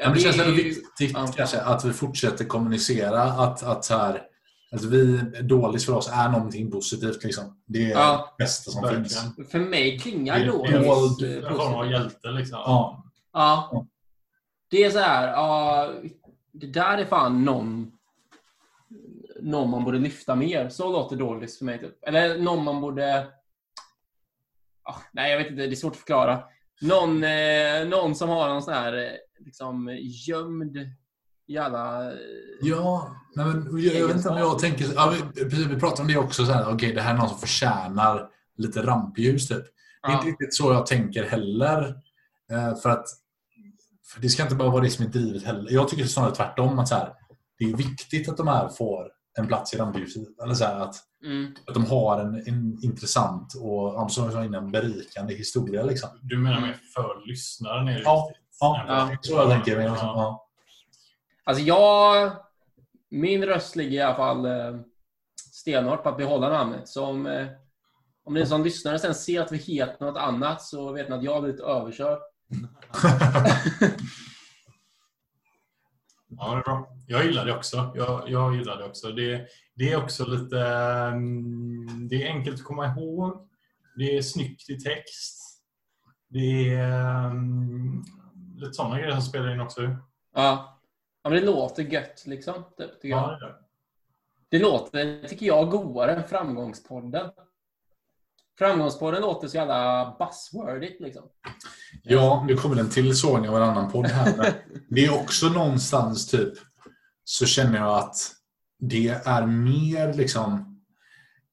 Men det känns är ändå viktigt Ja. kanske att vi fortsätter kommunicera att, att, här, att vi dåligt för oss är någonting positivt. Liksom. Det är Ja. det bästa som Verkligen. finns. För mig klingar Det är En form av hjälte liksom. Ja. Ja. Det är så här, ja, det där är fan någon, någon man borde lyfta mer. Så låter dåligt för mig. Typ. Eller någon man borde... Ah, nej, jag vet inte. Det är svårt att förklara. Någon, eh, någon som har någon sån här eh, liksom, gömd jävla... eh, Ja, nej, men jag, jag vet inte om jag tänker... Ja, vi, precis, vi pratar om det också. Så här, okay, det här är någon som förtjänar lite rampljus. Typ. Det är Ja. inte riktigt så jag tänker heller. Eh, för att för det ska inte bara vara det som är drivet heller. Jag tycker snarare tvärtom. Att så här, det är viktigt att de här får en plats i rampljuset. Eller så här, att, Mm. att de har en, en intressant och som jag sa innan, berikande historia. Liksom. Du menar med för lyssnaren är det Ja, viktigt? Ja, Ja. så jag tänker. Men, liksom, ja. Alltså jag... Min röst ligger i alla fall eh, stenhårt på att behålla namnet. Så om, eh, om ni som lyssnare sen ser att vi heter något annat så vet ni att jag har blivit överkörd. Ja, det är bra. Jag gillar det också. Jag, jag gillar det också. Det, det är också lite... mm, Det är enkelt att komma ihåg. Det är snyggt i text. Det är mm, lite sådana grejer som spelar in också. Ja. ja men det låter gött liksom. Typ. Ja, det det. Det låter, tycker jag, godare än Framgångspodden. Framgångspodden låter så jävla buzzwordigt liksom. Ja, nu kommer den till sågning av en annan podd här. Men det är också någonstans typ så känner jag att det är mer liksom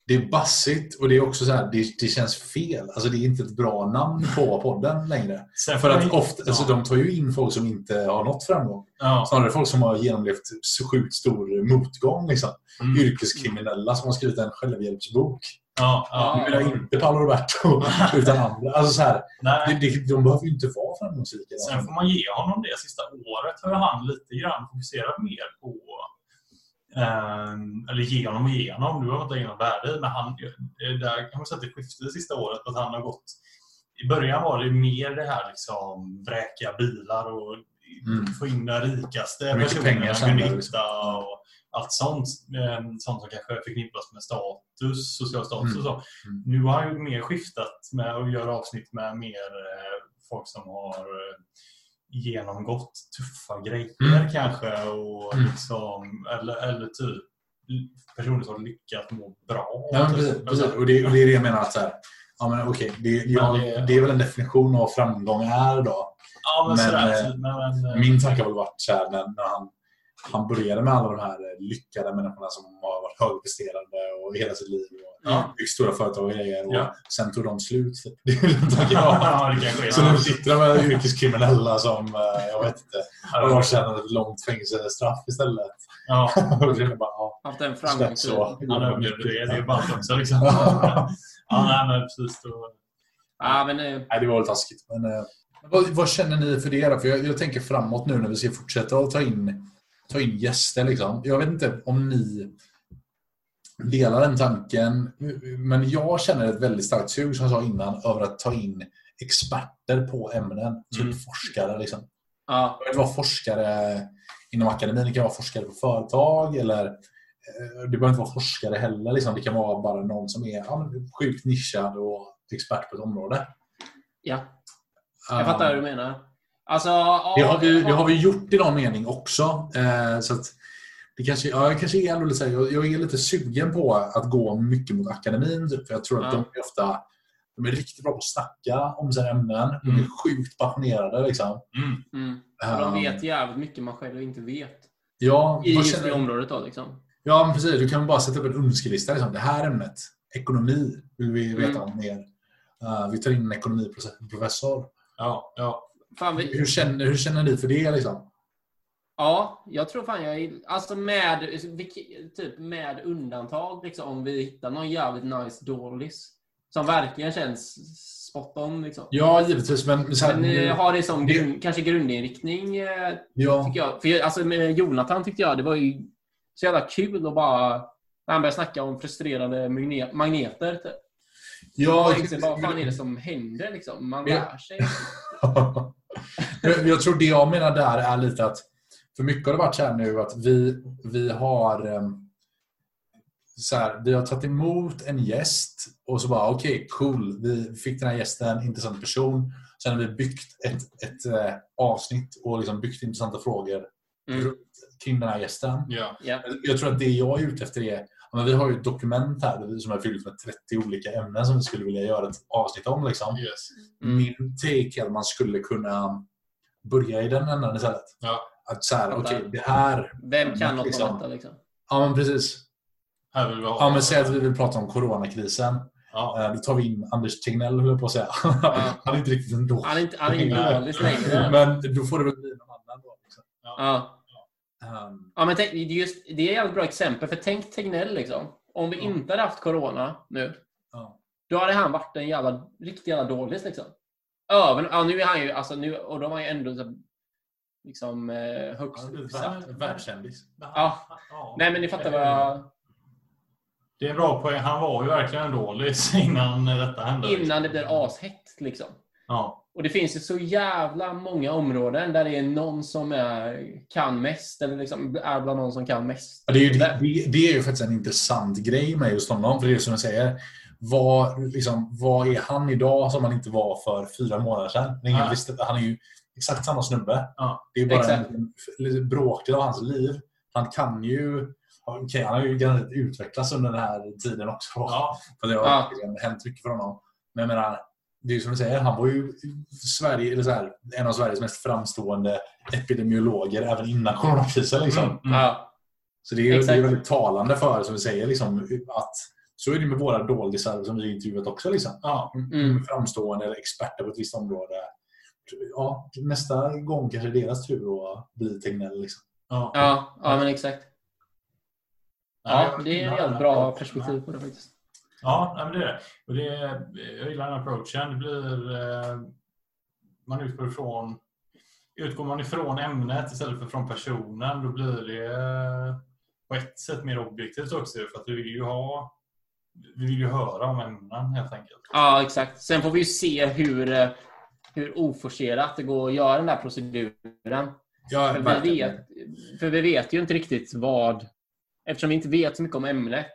det är bassigt och det är också så här, det, det känns fel. Alltså det är inte ett bra namn på podden längre. Sen För att ofta, alltså de tar ju in folk som inte har nått framgång. Ja. Snarare folk som har genomlevt så sjukt stor motgång. Liksom. Mm. Yrkeskriminella som har skrivit en självhjälpsbok. Ja, ja. Jag menar inte Paolo Roberto, utan andra. Alltså så här, Nej. det, de behöver ju inte vara framgångsrika. Sen får man ge honom det. Sista året har han lite grann fokuserat mer på ehm, eller ge honom igenom. Du behöver inte igenom värde i, men han, det där kan man säga att det skiftade sista året. Att han har gått, I början var det mer det här liksom vräka bilar och Mm. få in de rikaste Hur mycket pengar personerna du? nytta och allt sånt. ehm, Sånt som kanske förknippas med status, social status och så. Mm. Nu har han ju mer skiftat med att göra avsnitt med mer eh, folk som har eh, genomgått tuffa grejer Mm. kanske. Och Mm. liksom, eller, eller typ personer som har lyckats må bra. Ja, typ. precis, precis. Och, det, och det är det jag menar. Att så här, ja, men okej, det, ja, Men det- det är väl en definition av framgång är då. Ja, men, Men, sådär. eh, typ, men, Min tanke har varit så här, när, när han, han började med alla de här eh, lyckade människorna som har varit högpresterande och hela sitt liv. Och Ja. byggt stora företag och grejer. Och Ja. Sen tog de slut. Det är jag har. ja, det Så nu sitter de med yrkeskriminella som, eh, jag vet inte, Ja. de känner ett långt fängelsestraff istället. Ja, Och det är bara, ja, Haft en framgångstid. så. han överlevde det. Det är bara också liksom. Ja. Ja, nej, men precis. Då. Ja, men, Nej, det var väl taskigt. Men, eh, vad, vad känner ni för det? För jag, jag tänker framåt nu när vi ska fortsätta att ta in, ta in gäster. Liksom. Jag vet inte om ni delar den tanken. Men jag känner ett väldigt starkt sug, som jag sa innan, över att ta in experter på ämnen. Typ Mm. forskare. Liksom. ja, behöver vara forskare inom akademin, det kan vara forskare på företag eller eh, det behöver inte vara forskare heller. Liksom. Det kan vara bara någon som är ja, sjukt nischad och expert på ett område. ja. Jag fattar hur du menar. Alltså, Det har, vi, det har vi gjort i någon mening också. Eh, så att det kanske, ja, jag kanske är ändå lite, jag, jag är lite sugen på att gå mycket mot akademin. Typ, för jag tror att Ja. de är ofta de är riktigt bra på att snacka om sina ämnen. De är Mm. sjukt passionerade. Liksom. Mm. Mm. De Um, vet jävligt mycket man själv inte vet. Ja, I just känner- det området då liksom. Ja, men precis. Du kan bara sätta upp en önskelista. Liksom. Det här ämnet, ekonomi, vill vi veta Mm. mer. Uh, vi tar in en ekonomiprofessor. Ja, ja. Fan, vi, Hur känner, hur känner ni för det? Liksom? ja, jag tror fan jag. Alltså med, typ med undantag liksom, om vi hittar någon jävligt nice dålis. Som verkligen känns spot on liksom. Ja, givetvis. Men, så här, Men eh, har det som det- grund, kanske grundinriktning, eh, ja, tycker jag. För jag- alltså med Jonathan tyckte jag det var ju så jävla kul att bara... När han började snacka om frustrerade magne- magneter. Typ. ja, tänkte, vad fan är det som händer liksom? Man lär sig. jag, jag tror det jag menar där är lite att för mycket har det varit så här nu att vi, vi har em, så här, vi har tagit emot en gäst och så bara okej, cool. Vi fick den här gästen, intressant person. Sen har vi byggt ett, ett eh, avsnitt och liksom byggt intressanta frågor Mm. kring den här gästen. ja. Ja. Jag tror att det jag är ute efter är men vi har ju ett dokument här som är fyllt med 30 olika ämnen som vi skulle vilja göra ett avsnitt om. Liksom. Yes. Mm. Min take är att man skulle kunna börja i den änden istället. Ja. Att så här, okej, det här... Vem kan något Liksom. om detta liksom? Ja, men precis. Här vill vi ha. Ja, men säg att vi vill prata om coronakrisen. Ja. Eh, Då tar vi in Anders Tegnell, höll jag på att säga. Han är inte riktigt en dålig. Han är inte, han är inte längre. Men då får det väl bli någon annan då. Liksom. Ja. Um, Ja, men tänk, det, är just, det är ett jävligt bra exempel. För tänk Tegnell liksom. Om vi Ja. inte hade haft corona nu. ja. Då hade han varit en jävla, riktigt jävla dålig liksom. Över, ja, nu är han ju, alltså nu, och de har ju ändå så, liksom eh, högst Han uppsatt. värld- Världskändis. Ja. Nej, men ni fattar vad jag... Det är en bra poäng. Han var ju verkligen en dålig innan detta hände. Innan det blir ashett liksom. Ja. Och det finns ju så jävla många områden där det är någon som är, kan mest, eller liksom är bland någon som kan mest. Ja, Det är, ju, det, det- det är ju faktiskt en intressant grej med just honom. För det är som jag säger, vad, liksom, vad är han idag som han inte var för fyra månader sedan? Ingen Ja. visste, han är ju exakt samma snubbe. Ja. Det är bara Exakt. en, en bråkdel av hans liv. Han kan ju... Okej, han har ju garanterat utvecklats under den här tiden också. Ja. För det har Ja. hänt mycket för honom. Men jag menar, det är ju som du säger, han var ju Sverige, eller så här, en av Sveriges mest framstående epidemiologer även innan coronakrisen. Liksom. Mm. Ja. Så det är, det är Exakt. väldigt talande för, som vi säger, liksom, att så är det med våra doldisar som vi intervjuat också. Liksom. Ja, Mm. Framstående eller experter på ett visst område. Ja, nästa gång kanske det är deras tur att bli Tegnell. Liksom. ja. Ja, ja, men exakt. Ja, det är ett bra perspektiv på det faktiskt. Ja, men det är det. Och det är, jag gillar den approachen. Det blir, eh, man utgår ifrån Utgår man ifrån ämnet istället för från personen då blir det eh, på ett sätt mer objektivt också. För att vi vill ju ha vi vill ju höra om ämnen helt enkelt. Ja, exakt. Sen får vi ju se hur, eh, hur oforcerat det går att göra den där proceduren. Ja, För vi, vet, för vi vet ju inte riktigt vad... Eftersom vi inte vet så mycket om ämnet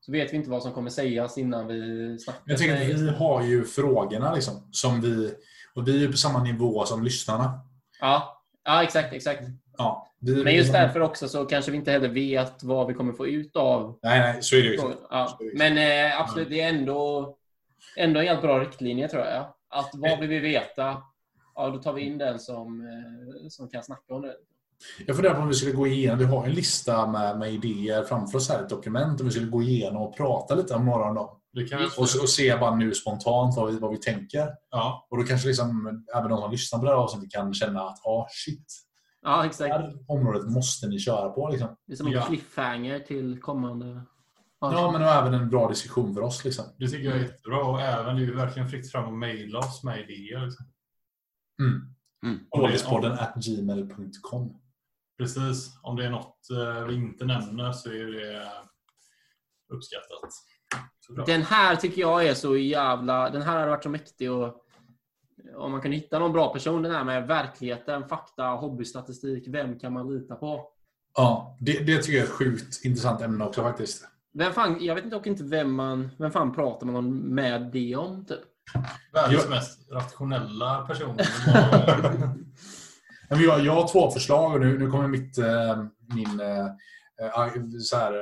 så vet vi inte vad som kommer sägas innan vi snackar. Jag att vi har ju frågorna liksom, som vi... Och vi är ju på samma nivå som lyssnarna. Ja, ja exakt. exakt. Ja, vi, Men just därför också så kanske vi inte heller vet vad vi kommer få ut av Nej, nej, så är det ju. Ja. Men eh, absolut, det är ändå, ändå en helt bra riktlinje tror jag. Att vad vill vi veta? Ja, då tar vi in den som, eh, som kan snacka om det. Jag funderar på om vi skulle gå igenom, vi har en lista med, med idéer framför oss här, ett dokument, om vi skulle gå igenom och prata lite om några av dem. Det kan vi Och, och se bara nu spontant vad vi, vad vi tänker. ja, Och då kanske liksom, även de som lyssnar på det här avsnittet kan känna att ah, shit, Ja, det exakt. här området måste ni köra på. Liksom. Det är som en Ja. cliffhanger till kommande... Ja, men även en bra diskussion för oss. Liksom. det tycker jag är jättebra. Och även det är verkligen fritt fram att mejla oss med idéer. Liksom. Mm. Mm. Dålispodden at gmail.com. Precis. Om det är något eh, vi inte nämner så är det uppskattat. Såklart. Den här tycker jag är så jävla... Den här hade varit så mäktig och om man kan hitta någon bra person, den här med verkligheten, fakta, hobbystatistik, vem kan man lita på? Ja, det, det tycker jag är ett sjukt intressant ämne också faktiskt. Vem fan, jag vet dock inte vem man... Vem fan pratar man med det om, typ? Världens mest rationella person. Jag, jag har två förslag och nu, nu kommer mitt, eh, min, eh, eh, så här,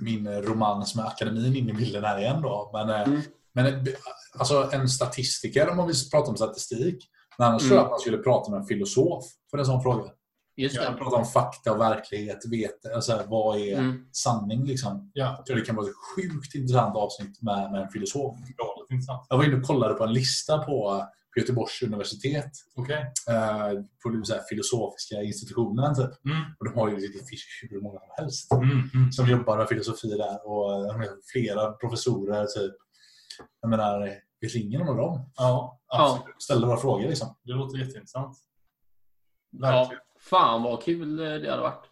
min romans med akademin in i bilden här igen. Då. Men, Mm. Men eh, alltså, en statistiker, om man vill prata om statistik. Men annars Mm. tror jag att man skulle prata med en filosof för en sån fråga. Just Ja, det. Prata om fakta och verklighet. Vet, alltså, vad är Mm. sanning? Liksom. ja, Jag tror det kan vara ett sjukt intressant avsnitt med, med en filosof. intressant. Jag var inne och kollade på en lista på på Göteborgs universitet Okej. eh, på de så här filosofiska institutionerna. Typ. Mm. Och de har ju det finns hur många som helst Mm. Mm. som jobbar med filosofi där. Och eh, de har flera professorer. Typ. Jag menar, vi ringer någon av dem. Ja, absolut. Ställer våra frågor. Liksom. Det låter jätteintressant. Ja, Verkligen. fan vad kul eh, det hade varit.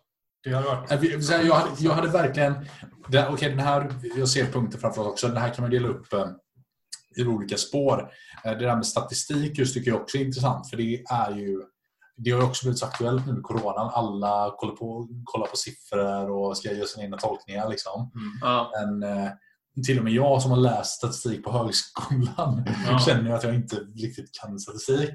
Det hade varit... Här, Jag hade, jag hade verkligen... det- Okej, den här, jag ser punkter framför oss också. Den här kan man dela upp eh, i olika spår. Eh, Det där med statistik just tycker jag också är intressant. För det är ju... Det har också blivit så aktuellt nu med coronan. Alla kollar på, kollar på siffror och ska göra sina egna tolkningar. Liksom. Mm. Ja. Men eh, till och med jag som har läst statistik på högskolan Ja. känner att jag inte riktigt kan statistik.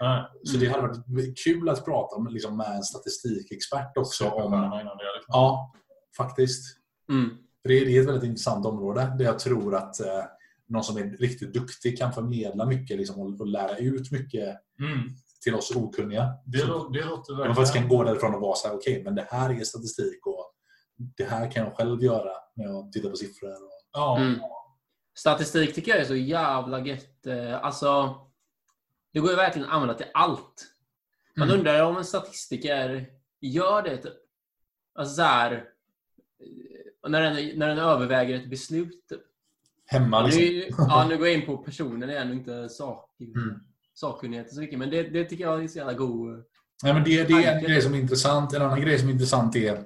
Nej. Så det hade varit kul att prata med, liksom, med en statistikexpert också. Om, det. Liksom. ja, faktiskt. Mm. För det, är, det är ett väldigt intressant område där jag tror att eh, någon som är riktigt duktig kan förmedla mycket liksom, och, och lära ut mycket Mm. till oss okunniga. Det, lå- det låter Man faktiskt kan verkligen... gå därifrån och vara så här, okej, men det här är statistik och det här kan jag själv göra när jag tittar på siffror. Och, Ja. Mm. Statistik tycker jag är så jävla gött. eh, Alltså, det går ju verkligen att använda till allt. Man Mm. undrar om en statistiker gör det. Typ. Alltså så här, eh, när, den, när den överväger ett beslut. Typ. hemma liksom. Nu, ja, nu går jag in på personen igen och inte sak, Mm. sakkunnighet så mycket. Men det, det tycker jag är så jävla god. Nej, men det, det är en grej som är intressant. En annan grej som är intressant är,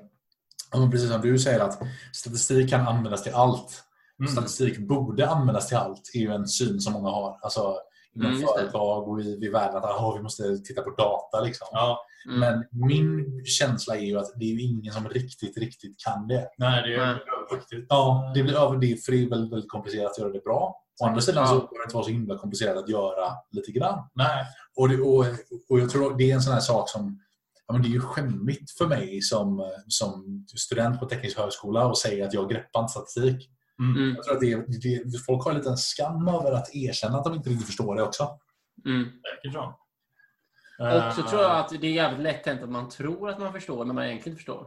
precis som du säger, att statistik kan användas till allt. Mm. Statistik borde användas till allt, är ju en syn som många har. Alltså, inom Mm, företag och i, i världen att aha, vi måste titta på data. Liksom. Ja. Mm. Men min känsla är ju att det är ingen som riktigt, riktigt kan det. Nej, det är Nej. överviktigt. Ja, det blir över det, för det är väldigt, väldigt komplicerat att göra det bra. Å andra sidan Ja. så behöver det inte vara så himla komplicerat att göra lite grann. Nej. Och, det, och, och jag tror det är en sån här sak som ja, men det är ju skämmigt för mig som, som student på teknisk högskola och säga att jag greppar inte statistik. Mm. Mm. Jag tror att det, det, folk har en liten skam över att erkänna att de inte riktigt förstår det också. Mm. Och så tror jag att det är jävligt lätt hänt att man tror att man förstår när man egentligen inte förstår.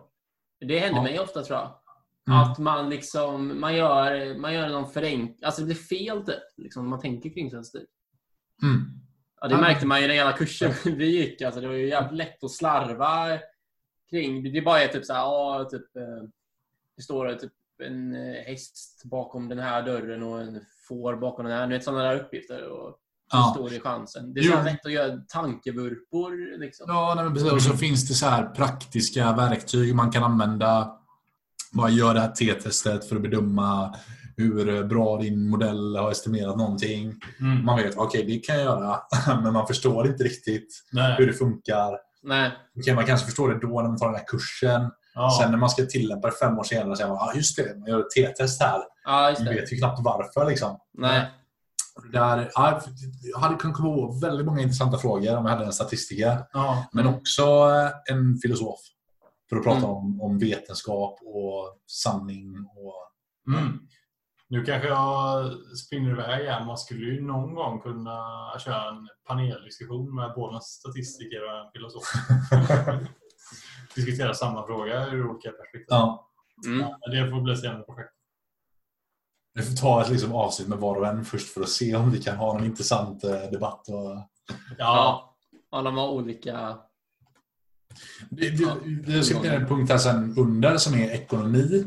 Det händer Ja. mig ofta tror jag. Mm. Att man liksom, man gör, man gör någon förenkling. Alltså det blir fel typ. Liksom, man tänker kring sin stil. Mm. Ja, det märkte man ju i den jävla kursen vi gick. Alltså, det var ju jävligt lätt att slarva kring. Det bara är typ så här, ja, typ, eh, det står typ en eh, häst bakom den här dörren och en får bakom den här. Ni vet sådana där uppgifter. Och så Ja. det i chansen. Det är så lätt att göra tankevurpor. Liksom. Ja, nej, precis. Och så finns det så här praktiska verktyg man kan använda. Bara gör det här t-testet för att bedöma hur bra din modell har estimerat någonting. Mm. Man vet, okej, det kan jag göra, men man förstår inte riktigt hur Nej. det funkar. Nej. Okej, man kanske förstår det då när man tar den här kursen. Ja. Sen när man ska tillämpa det fem år senare säger man, ah, just det, man gör ett t-test här. Ja, just det. vet ju knappt varför. Liksom. Nej. Där, ja, jag hade kunnat komma på väldigt många intressanta frågor om jag hade en statistiker. Ja. Men Mm. också eh, en filosof. För att prata Mm. om, om vetenskap och sanning. Och... Mm. Nu kanske jag spinner iväg igen. Man skulle ju någon gång kunna köra en paneldiskussion med både en statistiker och en filosof. Diskutera samma fråga ur olika perspektiv. Ja, Mm. Men Det får bli senare projekt. vi får ta ett liksom avsnitt med var och en först för att se om vi kan ha någon intressant eh, debatt. Och... Ja. Ja. ja, de har olika... Det, det, Ja. det ska bli en punkt här sen under som är ekonomi.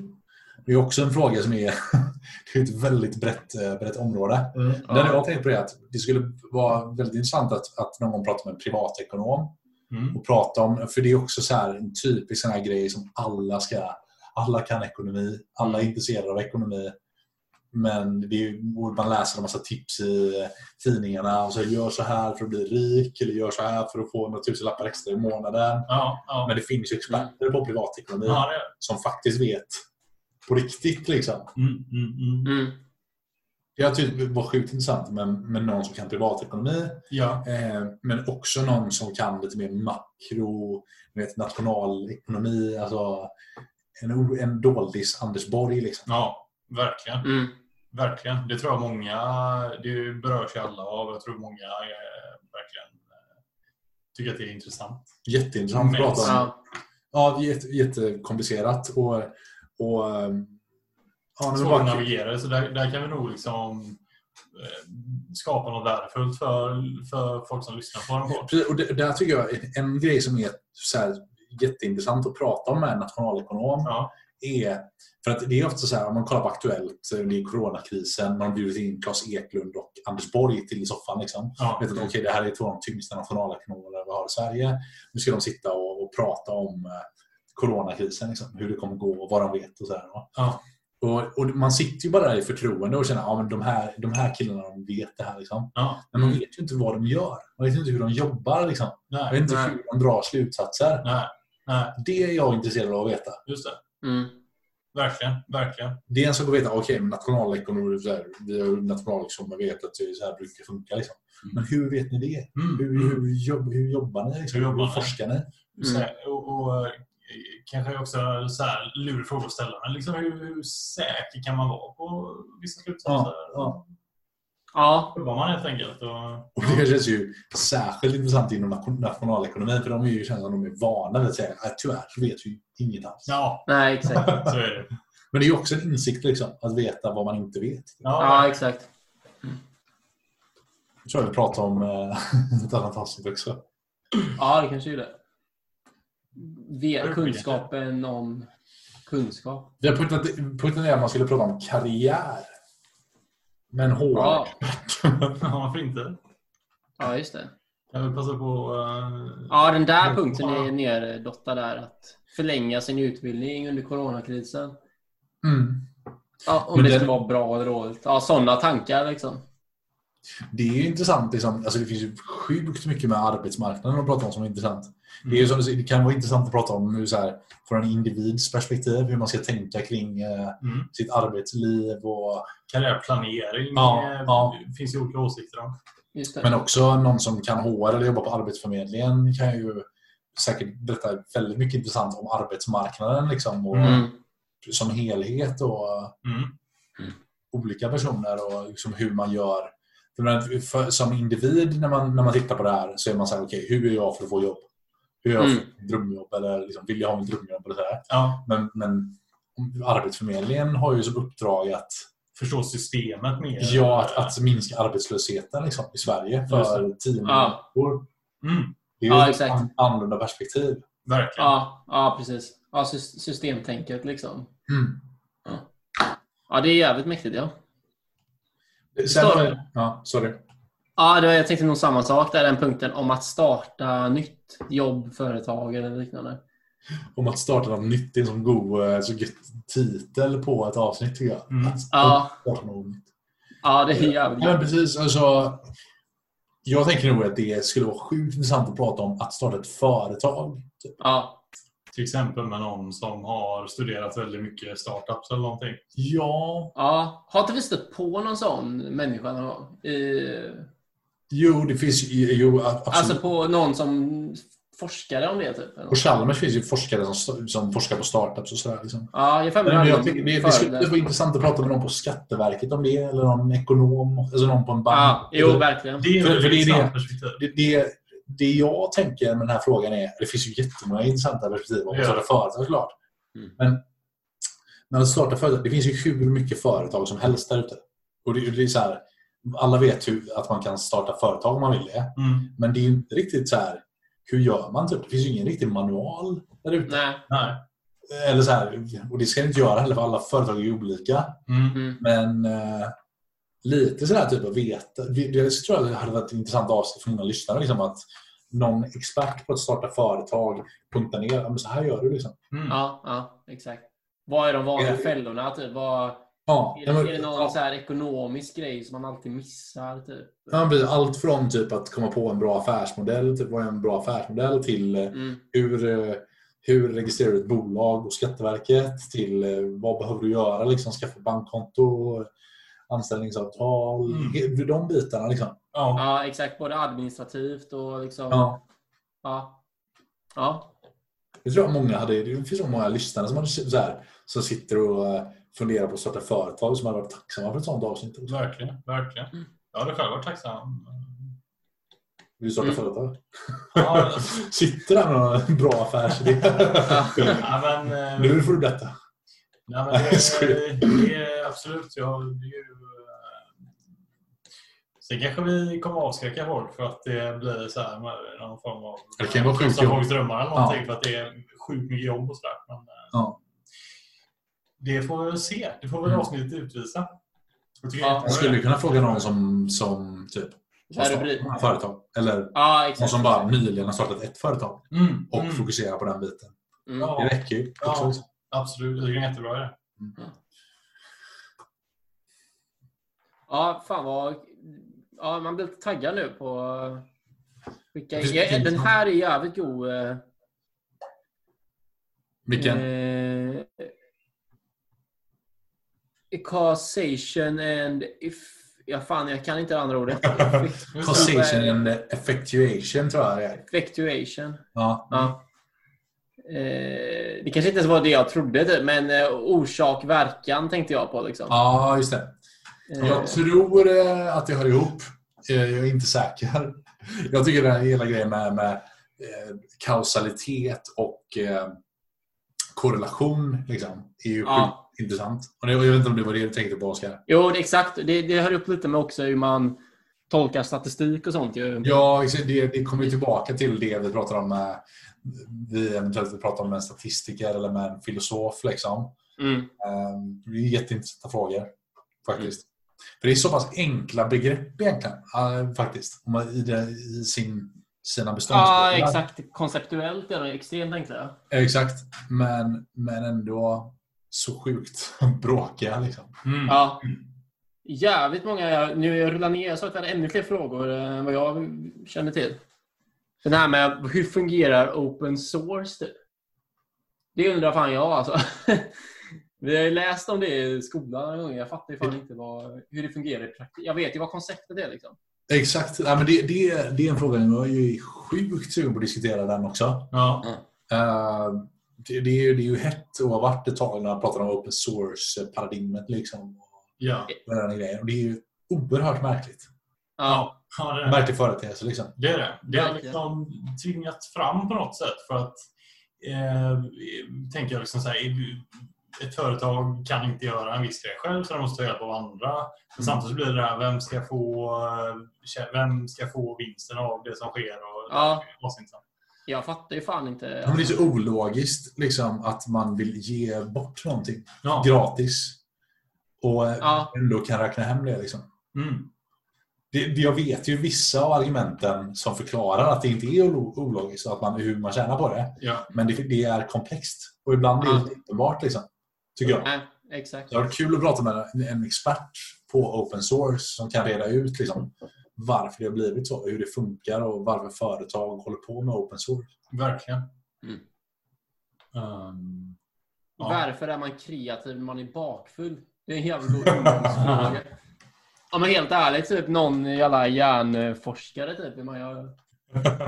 Det är också en fråga som är, det är ett väldigt brett, eh, brett område. Mm. Där jag har tänkt på det att det skulle vara väldigt intressant att, att någon prata med en privatekonom Mm. och prata om, för det är också så här en typisk sån här grej som alla ska, alla kan ekonomi, alla är intresserade av ekonomi. Men det är, man läser en massa tips i tidningarna och så gör så här för att bli rik eller gör så här för att få några tusenlappar extra i månaden. Ja, ja. Men det finns ju experter på privatekonomi ja, som faktiskt vet på riktigt. Liksom. Mm, mm, mm. Mm. Jag tyckte det var sjukt intressant med, med någon som kan privatekonomi Ja. Eh, men också någon som kan lite mer makro, vet, nationalekonomi. Alltså en, en doldis Anders Borg. Liksom. ja, verkligen. Mm. Verkligen. Det tror jag många, det berörs ju alla av. Jag tror många eh, verkligen eh, tycker att det är intressant. Jätteintressant att prata om. Ja. Ja, jätte, jättekomplicerat. Och, och, att navigera, så där, där kan vi nog liksom eh, skapa något värdefullt för, för folk som lyssnar på den. Och det, där tycker jag en grej som är så här, jätteintressant att prata om med en nationalekonom Ja. är för att det är ofta så här om man kollar på Aktuellt, det är coronakrisen, man har bjudit in Claes Eklund och Anders Borg till soffan. Liksom. Ja. vet att okej, det här är två av de tyngsta nationalekonomerna vi har i Sverige. Nu ska de sitta och, och prata om eh, coronakrisen, liksom, hur det kommer gå och vad de vet. och så här? Ja. Och, och Man sitter ju bara där i förtroende och känner att ja, men de, här, de här killarna de vet det här. Liksom. Ja. Men man vet ju inte vad de gör. Man vet ju inte hur de jobbar. Liksom. Man Nej. vet inte Nej. hur de drar slutsatser. Nej. Nej. Det är jag intresserad av att veta. Just det. Mm. Verkligen. Verkligen. Det är en sak att veta, okej, men nationalekonomer, så här, vi har nationalekonomer vet att så här brukar funka. Liksom. Men hur vet ni det? Mm. Hur, hur, jobb, hur jobbar ni? Liksom? Hur jobbar hur forskar ni? Så, Mm. här, och, och kanske också så här lurig fråga att ställa. Men liksom hur, hur säker kan man vara på vissa slutsatser? Ja, ja. Ja. Jobbar man helt enkelt? Och, Och det känns ju särskilt intressant inom nation- nationalekonomin för de är ju, känns som de är vana vid att säga att tyvärr så vet vi inget alls. ja, Nej, exakt. så är det. Men det är ju också en insikt liksom, att veta vad man inte vet. Ja, exakt. Jag tror jag vi pratar om eh, ett annat avsnitt också. Ja, det kanske är det. Det kunskapen om kunskap. Vi har puttat, puttat ner att man skulle prata om karriär. Men HR. Ja, Ja, varför inte? ja just det. Jag vill passa på uh, Ja, den där punkten är nerdottad där. Att förlänga sin utbildning under coronakrisen. Mm. Ja, om Men det den- skulle vara bra eller dåligt. Ja, sådana tankar liksom. Det är ju intressant. Liksom, alltså det finns ju sjukt mycket med arbetsmarknaden att prata om som är intressant. Det, är ju som, det kan vara intressant att prata om hur, så här, från en individs perspektiv, hur man ska tänka kring eh, mm. sitt arbetsliv. Och, karriärplanering. Ja, eh, ja. finns ju olika åsikter om. Men också någon som kan HR eller jobbar på Arbetsförmedlingen kan ju säkert berätta väldigt mycket intressant om arbetsmarknaden liksom, och, Mm. som helhet och Mm. olika personer och liksom hur man gör. För, men för, som individ när man, när man tittar på det här så är man så här, okej, hur är jag för att få jobb? hur jag Mm. får mitt drömjobb eller liksom, vill jag ha mitt drömjobb eller sådär. Ja. Men, men Arbetsförmedlingen har ju som uppdrag att, Förstå systemet mer. ja, att, att minska arbetslösheten liksom, i Sverige för 10 miljoner Ja. människor. Mm, Det är ju Ja, ett an- annorlunda perspektiv. verkligen. Ja, ja precis. Ja, sys- systemtänket liksom. Mm. Ja, det är jävligt mäktigt ja. Sen. Ja, sorry. Ja, det var, jag tänkte nog samma sak där, den punkten om att starta nytt jobb, företag eller liknande. Om att starta något nytt. Det är en sån god eh, så gött titel på ett avsnitt tycker jag. Mm. Att Ja. starta något nytt. Ja, det är jävligt Ja, men precis. Alltså, jag tänker nog att det skulle vara sjukt intressant att prata om att starta ett företag. Typ. Ja, Till exempel med någon som har studerat väldigt mycket startups eller någonting. Ja, ja. Har inte vi stött på någon sån människa någon gång? I, jo, det finns ju... Absolut. alltså på någon som forskade om det typ? På? Chalmers finns ju forskare som, som forskar på startups och sådär. Liksom. Ja, jag Men jag tycker det, det skulle vara intressant att prata med någon på Skatteverket om det, eller någon ekonom, alltså någon på en bank. Ja, jo, verkligen. Det är För- för det är det. det, det, det jag tänker med den här frågan är, det finns ju jättemånga intressanta perspektiv om att starta företag såklart. Mm. Men när man startar företag, det finns ju hur mycket företag som helst där ute. Och det, det är så här, alla vet ju att man kan starta företag om man vill det. Mm. Men det är ju inte riktigt så här, hur gör man? Typ? Det finns ju ingen riktig manual där ute. Nej. Nej. Eller så här, och det ska det inte göra heller för alla företag är ju olika. Mm. Mm. Men eh, lite sådär typ att veta. Det, tror jag hade varit ett intressant avsnitt för många lyssnare. Liksom, att någon expert på att starta företag punktar ner. Ja, men så här gör du. Liksom. Mm. Ja, ja, exakt. Vad är de vanliga Ja. fällorna? Typ? Vad, Ja, är, det, men- är det någon ja, så här ekonomisk grej som man alltid missar? Typ? ja. Allt från typ att komma på en bra affärsmodell, typ vad är en bra affärsmodell, till eh, Mm. hur, eh, hur registrerar du ett bolag och Skatteverket, till eh, vad behöver du göra, liksom, skaffa bankkonto, anställningsavtal, Mm. de bitarna. Liksom. Ja. Ja, exakt. Både administrativt och liksom... Ja. Ja. ja. Jag tror att många hade, det finns så många lyssnare som, hade, så här, som sitter och eh, funderar på att starta företag som hade varit tacksamma för ett sånt avsnitt. också. Verkligen. Verkligen. Mm. Jag hade själv varit tacksam. Vill du starta Mm. företag? Ja, Sitter där med en bra affärsidé. ja, men, eh, nu får du berätta. Nej, men det, är, det är absolut. Ja, det är ju, eh, sen kanske vi kommer avskräcka folk för att det blir så här med någon form av... Det kan vara sjukt jobb. folks drömmar eller någonting Ja. för att det är sjukt mycket jobb och sådär. Men, eh, Ja. Det får vi väl se. Det får väl Mm. avsnittet utvisa. Jag Ja. Jag skulle kunna fråga någon som, som typ har företag. Eller Ja, någon exakt. som bara nyligen har startat ett företag Mm. och Mm. fokuserar på den biten. Mm. Det räcker ju. Ja. Absolut. Jag tycker det är en jättebra idé. Ja, fan vad... Ja, man blir lite taggad nu på... Skicka in. Precis. Ja, den här är jävligt god. eh, Vilken? Eh, causation and if... Ja, fan, jag kan inte det andra ordet. Causation and effectuation tror jag det är. Effectuation. Ja. Ja. Eh, det kanske inte ens var det jag trodde, men eh, orsak-verkan tänkte jag på. Liksom. ja, just det. Eh, Jag tror eh, att det hör ihop. Eh, Jag är inte säker. Jag tycker den här hela grejen med, med eh, kausalitet och eh, korrelation liksom, är ju Ja. intressant. Och jag vet inte om det var det du tänkte på, Oskar? Jo, det, exakt. Det, det hör upp lite med också hur man tolkar statistik och sånt. Ju. Ja, det, det kommer ju tillbaka till det vi pratar om med vi eventuellt vill prata om en statistiker eller med en filosof. Liksom. Mm. Eh, Det är jätteintressanta frågor faktiskt. För det är så pass enkla begrepp egentligen, eh, faktiskt. I, det, I sin, sina Ja, beståndsdelar. exakt. Konceptuellt är det extremt enkla. Exakt. Men, men ändå så sjukt bråkiga. Liksom. Mm. Ja. Jävligt många. Nu jag rullar ner. Jag sa att jag hade ännu fler frågor än vad jag känner till. Den här med hur fungerar open source? Typ? Det undrar fan jag alltså. Vi har ju läst om det i skolan. Jag fattar ju fan inte vad, hur det fungerar i praktiken. Jag vet ju vad konceptet är. Liksom. Exakt. Ja, men det, det, det är en fråga. Jag är ju sjukt sugen på att diskutera den också. Ja. Eh, det, det, är, det är ju hett och har varit ett tag när man pratar om open source-paradigmet. Liksom, Ja. och den här grejen. Och det är ju oerhört märkligt. Ja. Ja, det är. Märklig företeelse liksom. Det är det. Det har liksom tvingat fram på något sätt för att eh, tänker jag liksom så här, ett företag kan inte göra en viss grej själv så de måste ta hjälp av andra. Men samtidigt blir det här, vem ska få, eh, vem ska få vinsten av det som sker? Och, Ja. det är asintressant. Jag fattar ju fan inte. Men det är så ologiskt liksom, att man vill ge bort någonting Ja. gratis. Och Ja. ändå kan räkna hem det. Liksom. Mm. Det, jag vet ju vissa av argumenten som förklarar att det inte är olo- ologiskt och att man, hur man tjänar på det. Ja. Men det, det är komplext. Och ibland är det Ja. uppenbart. Liksom, tycker jag. Nej, exakt. Det har varit kul att prata med en, expert på open source som kan reda ut liksom, varför det har blivit så, hur det funkar och varför företag håller på med open source. Verkligen. Mm. Ehm, ja. Varför är man kreativ när man är bakfull? Det är en jävla god ungdomsfråga. Ja men helt ärligt, typ någon jävla hjärnforskare typ. Man gör,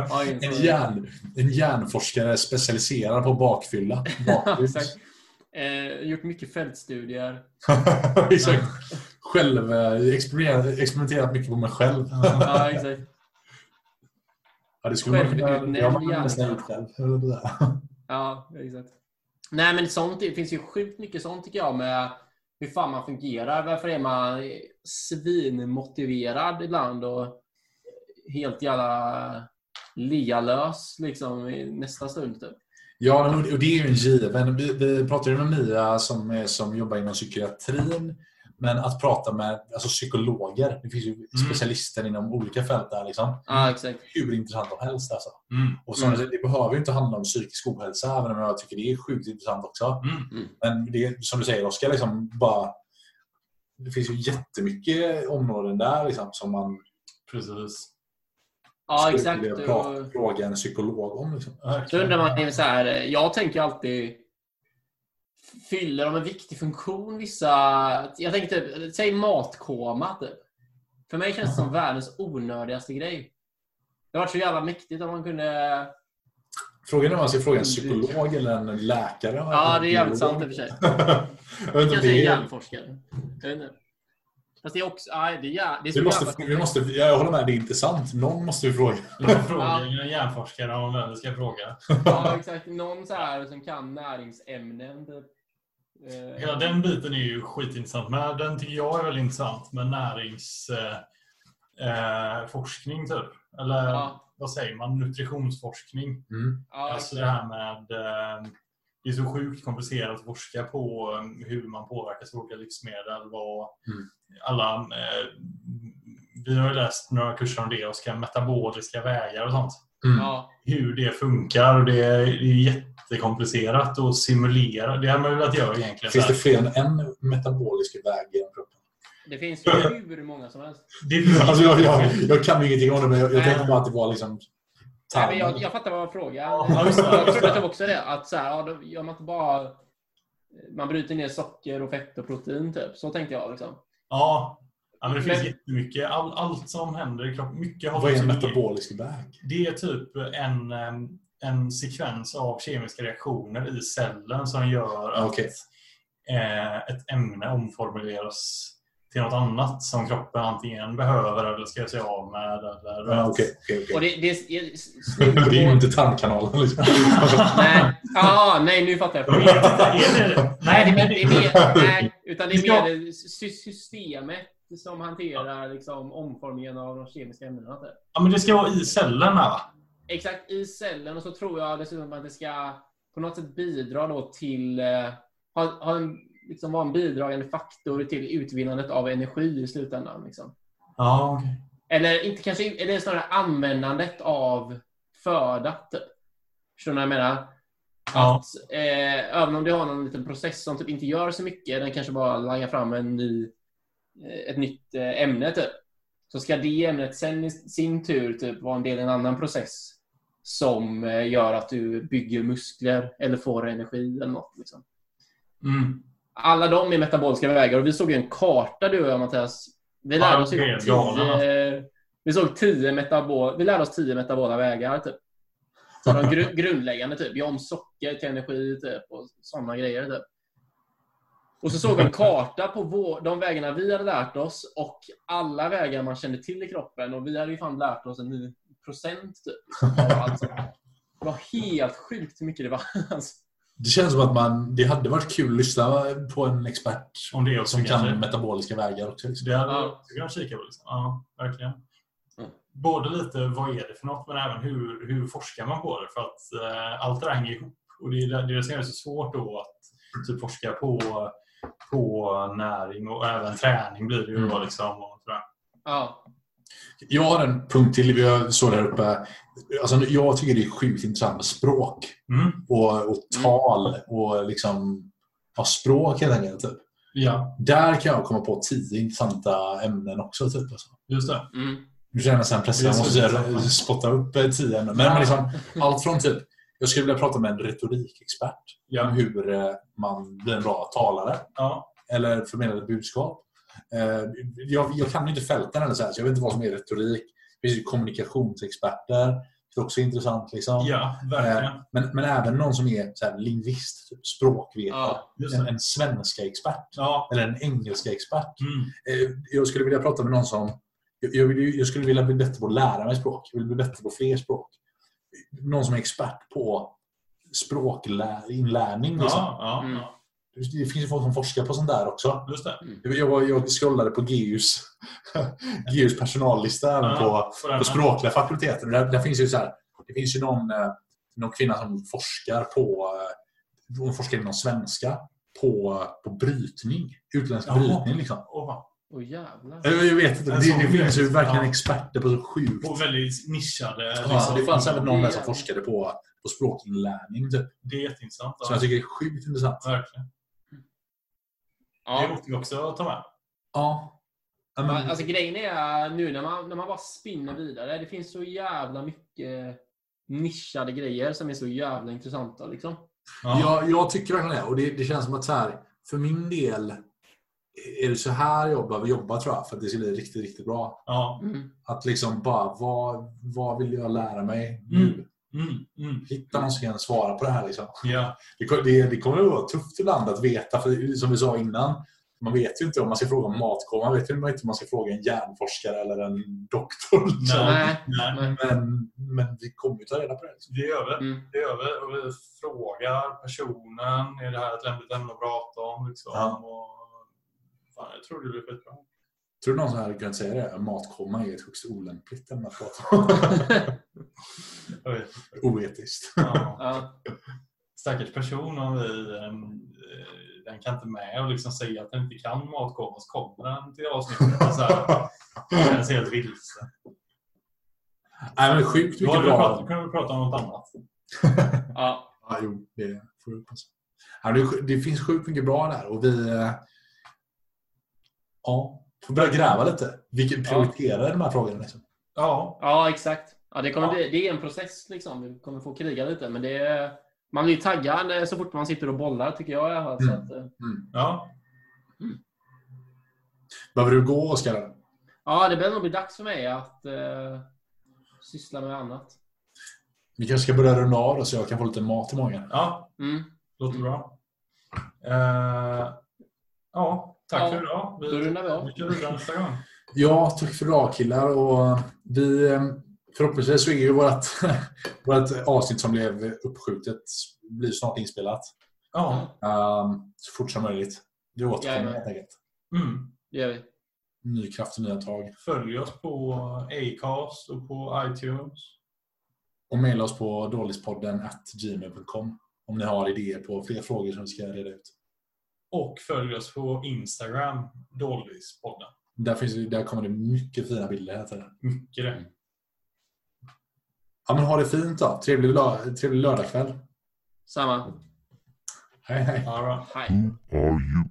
ja, En, hjärn, en hjärnforskare specialiserad på bakfylla. Exakt. Eh, gjort mycket fältstudier. Exakt. Själv, eh, experimenterat, experimenterat mycket på mig själv. Ja, exakt. Ja, det skulle man kunna har man nästan gjort själv. eller det där. Ja, exakt. Nej, men sånt, det finns ju sjukt mycket sånt tycker jag med hur fan man fungerar. Varför är man svinmotiverad ibland och helt jävla lealös liksom i nästa stund typ. Ja, och det är ju en given. Vi, vi pratade ju med Mia som, som jobbar inom psykiatrin. Men att prata med alltså, psykologer, det finns ju specialister inom olika fält där. Liksom. Exakt. Hur intressant som helst. Alltså. Mm. Och som, Det behöver ju inte handla om psykisk ohälsa, även om jag tycker det är sjukt intressant också. Mm. Men det är, som du säger Oskar, liksom bara, det finns ju jättemycket områden där liksom, som man Precis. Ja, exakt. Och prata, fråga en psykolog om. Liksom. så undrar man så här, jag tänker alltid Fyller de en viktig funktion vissa... Jag tänker typ, säg matkoma typ. För mig känns det som världens onödigaste grej. Det varit så jävla mäktigt om man kunde... Frågan är om man ska fråga en psykolog eller en läkare. Ja, det är jävligt sant i och för sig. jag vet inte, det är, hjärnforskare. Jag vet inte. Fast det är också... Nej, det är, det är vi måste, vi måste, jag håller med, det är inte sant. Någon måste ju fråga. Jag frågar en hjärnforskare om vem vi ska fråga. Ja, exakt. Någon så här som kan näringsämnen. Typ. Eh, Hela den biten är ju skitintressant. Men den tycker jag är väldigt intressant med näringsforskning eh, forskning, typ. Eller Ja. vad säger man? Nutritionsforskning. Mm. Ja, alltså det här med... Eh, det är så sjukt komplicerat att forska på eh, hur man påverkas av olika livsmedel. Vad Mm. alla... Eh, vi har ju läst några kurser om det och ska metaboliska vägar och sånt. Mm. ja. hur det funkar. Och det är jättekomplicerat att simulera. Det har man velat göra egentligen. Finns det fler än en metabolisk väg genom kroppen? Det finns ju hur många som helst. Det Alltså, jag, jag, jag kan ju ingenting om det, men jag, tänkte bara att det var liksom... Nej, men jag, jag fattar vad jag frågar. Ja, det. Jag trodde också det. Att så här, ja, då gör man inte bara... Man bryter ner socker och fett och protein typ. Så tänkte jag liksom. Ja. Ja, men det finns Men- jättemycket. All, allt som händer i kroppen. Mycket har Vad är en också- metabolisk väg? Det är typ en, en sekvens av kemiska reaktioner i cellen som gör att Okej. eh, ett ämne omformuleras till något annat som kroppen antingen behöver eller ska göra sig av med. Eller, Ja, Okej, okej, Och okej. det, det, är- Det är ju inte tarmkanalen. Liksom. Nej, ah, nej, nu fattar jag. Jag vet inte, är det Nej, det, är- det är mer, nej, utan det är mer sy- systemet som hanterar liksom, omformningen av de kemiska ämnena. typ. Ja, men det ska vara i cellen här va? Exakt, i cellen. Och så tror jag dessutom att det ska på något sätt bidra då till... Eh, ha, ha en, liksom vara en bidragande faktor till utvinnandet av energi i slutändan. Liksom. Ja, okej. Eller inte kanske, eller snarare användandet av föda. Typ. Förstår ni vad jag menar? Ja. Att, eh, även om du har någon liten process som typ inte gör så mycket, den kanske bara langar fram en ny, ett nytt eh, ämne, typ. så ska det ämnet sen i sin tur typ, vara en del i en annan process som eh, gör att du bygger muskler eller får energi eller något. Liksom. Mm. Alla de är metaboliska vägar och vi såg ju en karta du och jag Mattias. Vi lärde Ja, oss ju tio, vi såg tio metabol, vi lärde oss tio metabola vägar. Typ. Så de gru, grundläggande, typ. Gör om socker till energi typ, och sådana grejer. Typ. Och så såg vi en karta på vår, de vägarna vi hade lärt oss och alla vägar man kände till i kroppen. Och vi hade ju fan lärt oss en ny procent typ. av allt sånt. Det var helt sjukt hur mycket det var. Alltså, Det känns som att man, det hade varit kul att lyssna på en expert Om det också som kan kanske. metaboliska vägar också. Liksom. Det hade Ja. jag kunnat kika på. Liksom. Ja, verkligen. Mm. Både lite vad är det för något, men även hur, hur forskar man på det? För att eh, allt det där hänger ihop. Och det är det, är som det så svårt då att typ, forska på, på näring och även träning blir det ju. Mm. Liksom, och sådär. ja. Jag har en punkt till. Vi såg där uppe. Alltså, jag tycker det är sjukt intressant med språk Mm. och, och tal och liksom ja, språk helt enkelt. Typ. Ja, Där kan jag komma på tio intressanta ämnen också. Typ, alltså. just det. Mm. Nu känner jag nästan pressen. Jag måste spotta upp tio ämnen. Men, men liksom, allt från typ, jag skulle vilja prata med en retorikexpert om Ja. hur eh, man blir en bra talare Ja. eller förmedlar ett budskap. Eh, Jag, jag kan ju inte fälten eller så, här, så jag vet inte vad som är retorik. Det finns kommunikationsexperter. Det är också intressant. Liksom. ja, verkligen. Men, men även någon som är så här, lingvist, typ, språkvetare. Ja. En, en svenska expert. Ja. Eller en engelska expert. Mm. Eh, Jag skulle vilja prata med någon som... Jag, jag, jag skulle vilja bli bättre på att lära mig språk. Jag vill bli bättre på fler språk. Någon som är expert på språkinlärning. Liksom. Ja, ja, Mm. ja, Det finns ju folk som forskar på sånt där också. just det. Jag, var- jag scrollade på GUs, GUs personallista Ja, på, på språkliga fakulteter. Där, där finns ju så här, det finns ju någon, eh, någon kvinna som forskar på eh, hon forskar inom svenska på, på brytning. Utländsk Jaha. brytning liksom. Åh, Åh jävlar. Jag jag vet inte, det, det finns ju verkligen Ja. experter på så sjukt. Och väldigt nischade. Ja, liksom. det fanns även någon där som Det- forskade på, på språkinlärning. Typ. Det är jätteintressant. Som jag tycker är sjukt intressant. Verkligen. Det Ja. måste vi också ta med. Ja. Ja, men- Alltså grejen är nu när man, när man bara spinner vidare. Det finns så jävla mycket nischade grejer som är så jävla intressanta. Liksom. Jag, jag tycker verkligen det. Och det, det känns som att så här, för min del är det så här jag behöver jobba tror jag. För att det ska bli riktigt, riktigt bra. Ja. Mm. Att liksom bara, vad, vad vill jag lära mig nu? Mm. Mm. Mm. Hitta någon som kan svara på det här. Liksom. Ja. Det, det, det kommer att vara tufft ibland att veta. För som vi sa innan, man vet ju inte om man ska fråga om matkoma. Man vet ju inte om man ska fråga en hjärnforskare eller en doktor. Liksom. Nej. Nej. Nej. Men, men vi kommer ju ta reda på det. Liksom. Det gör vi. Mm. Det gör vi. Och vi frågar personen. Är det här ett lämpligt ämne att prata om? Liksom. Ja. Och, fan, jag tror det blir skitbra. Tror du någon som hade kunnat säga det? Matkoma är ett högst olämpligt ämne att prata om. Oetiskt. Ja. Ja. Stackars person om vi, eh, den kan inte med och liksom säga att den inte kan matkoma så kommer den till avsnittet. Så här, det känns helt vilse. Nej, men sjukt Då mycket vi bra. kunde vi prata om något annat. Ja. Ja, jo, det får du hoppas. Det finns sjukt mycket bra där och vi eh, ja, får börja gräva lite. Vi prioriterar de här frågorna. Liksom. Ja, ja, exakt. Ja, det, kommer Ja. Bli, det är en process. Liksom. Vi kommer få kriga lite. Men det är, man blir taggad eh, så fort man sitter och bollar, tycker jag. i alla fall. Så Mm. att, eh, ja. Behöver du gå, Oskar? ja, det börjar nog bli dags för mig att eh, syssla med annat. Vi kanske ska börja runda av så jag kan få lite mat i magen. ja Mm. låter bra. Eh, ja, tack Ja, för idag. Vi, Då rundar vi av. vi kör vidare nästa gång. Ja, tack för idag killar. Och vi, eh, förhoppningsvis så är ju vårt, vårt avsnitt som blev uppskjutet blir snart inspelat. Ja, Um, så fort som möjligt. Det återkommer helt enkelt. mm. Det gör vi. Ny kraft och nya tag. Följ oss på Acast och på iTunes. Och mejla oss på dålispodden gmail.com om ni har idéer på fler frågor som vi ska reda ut. Och följ oss på Instagram, Dolvispodden. Där, finns, där kommer det mycket fina bilder hela tiden. Mycket det. Ja, men ha det fint då. Trevlig, lö- trevlig lördagkväll. Samma. Hej hej. Ja, bra. Hej. Who are you?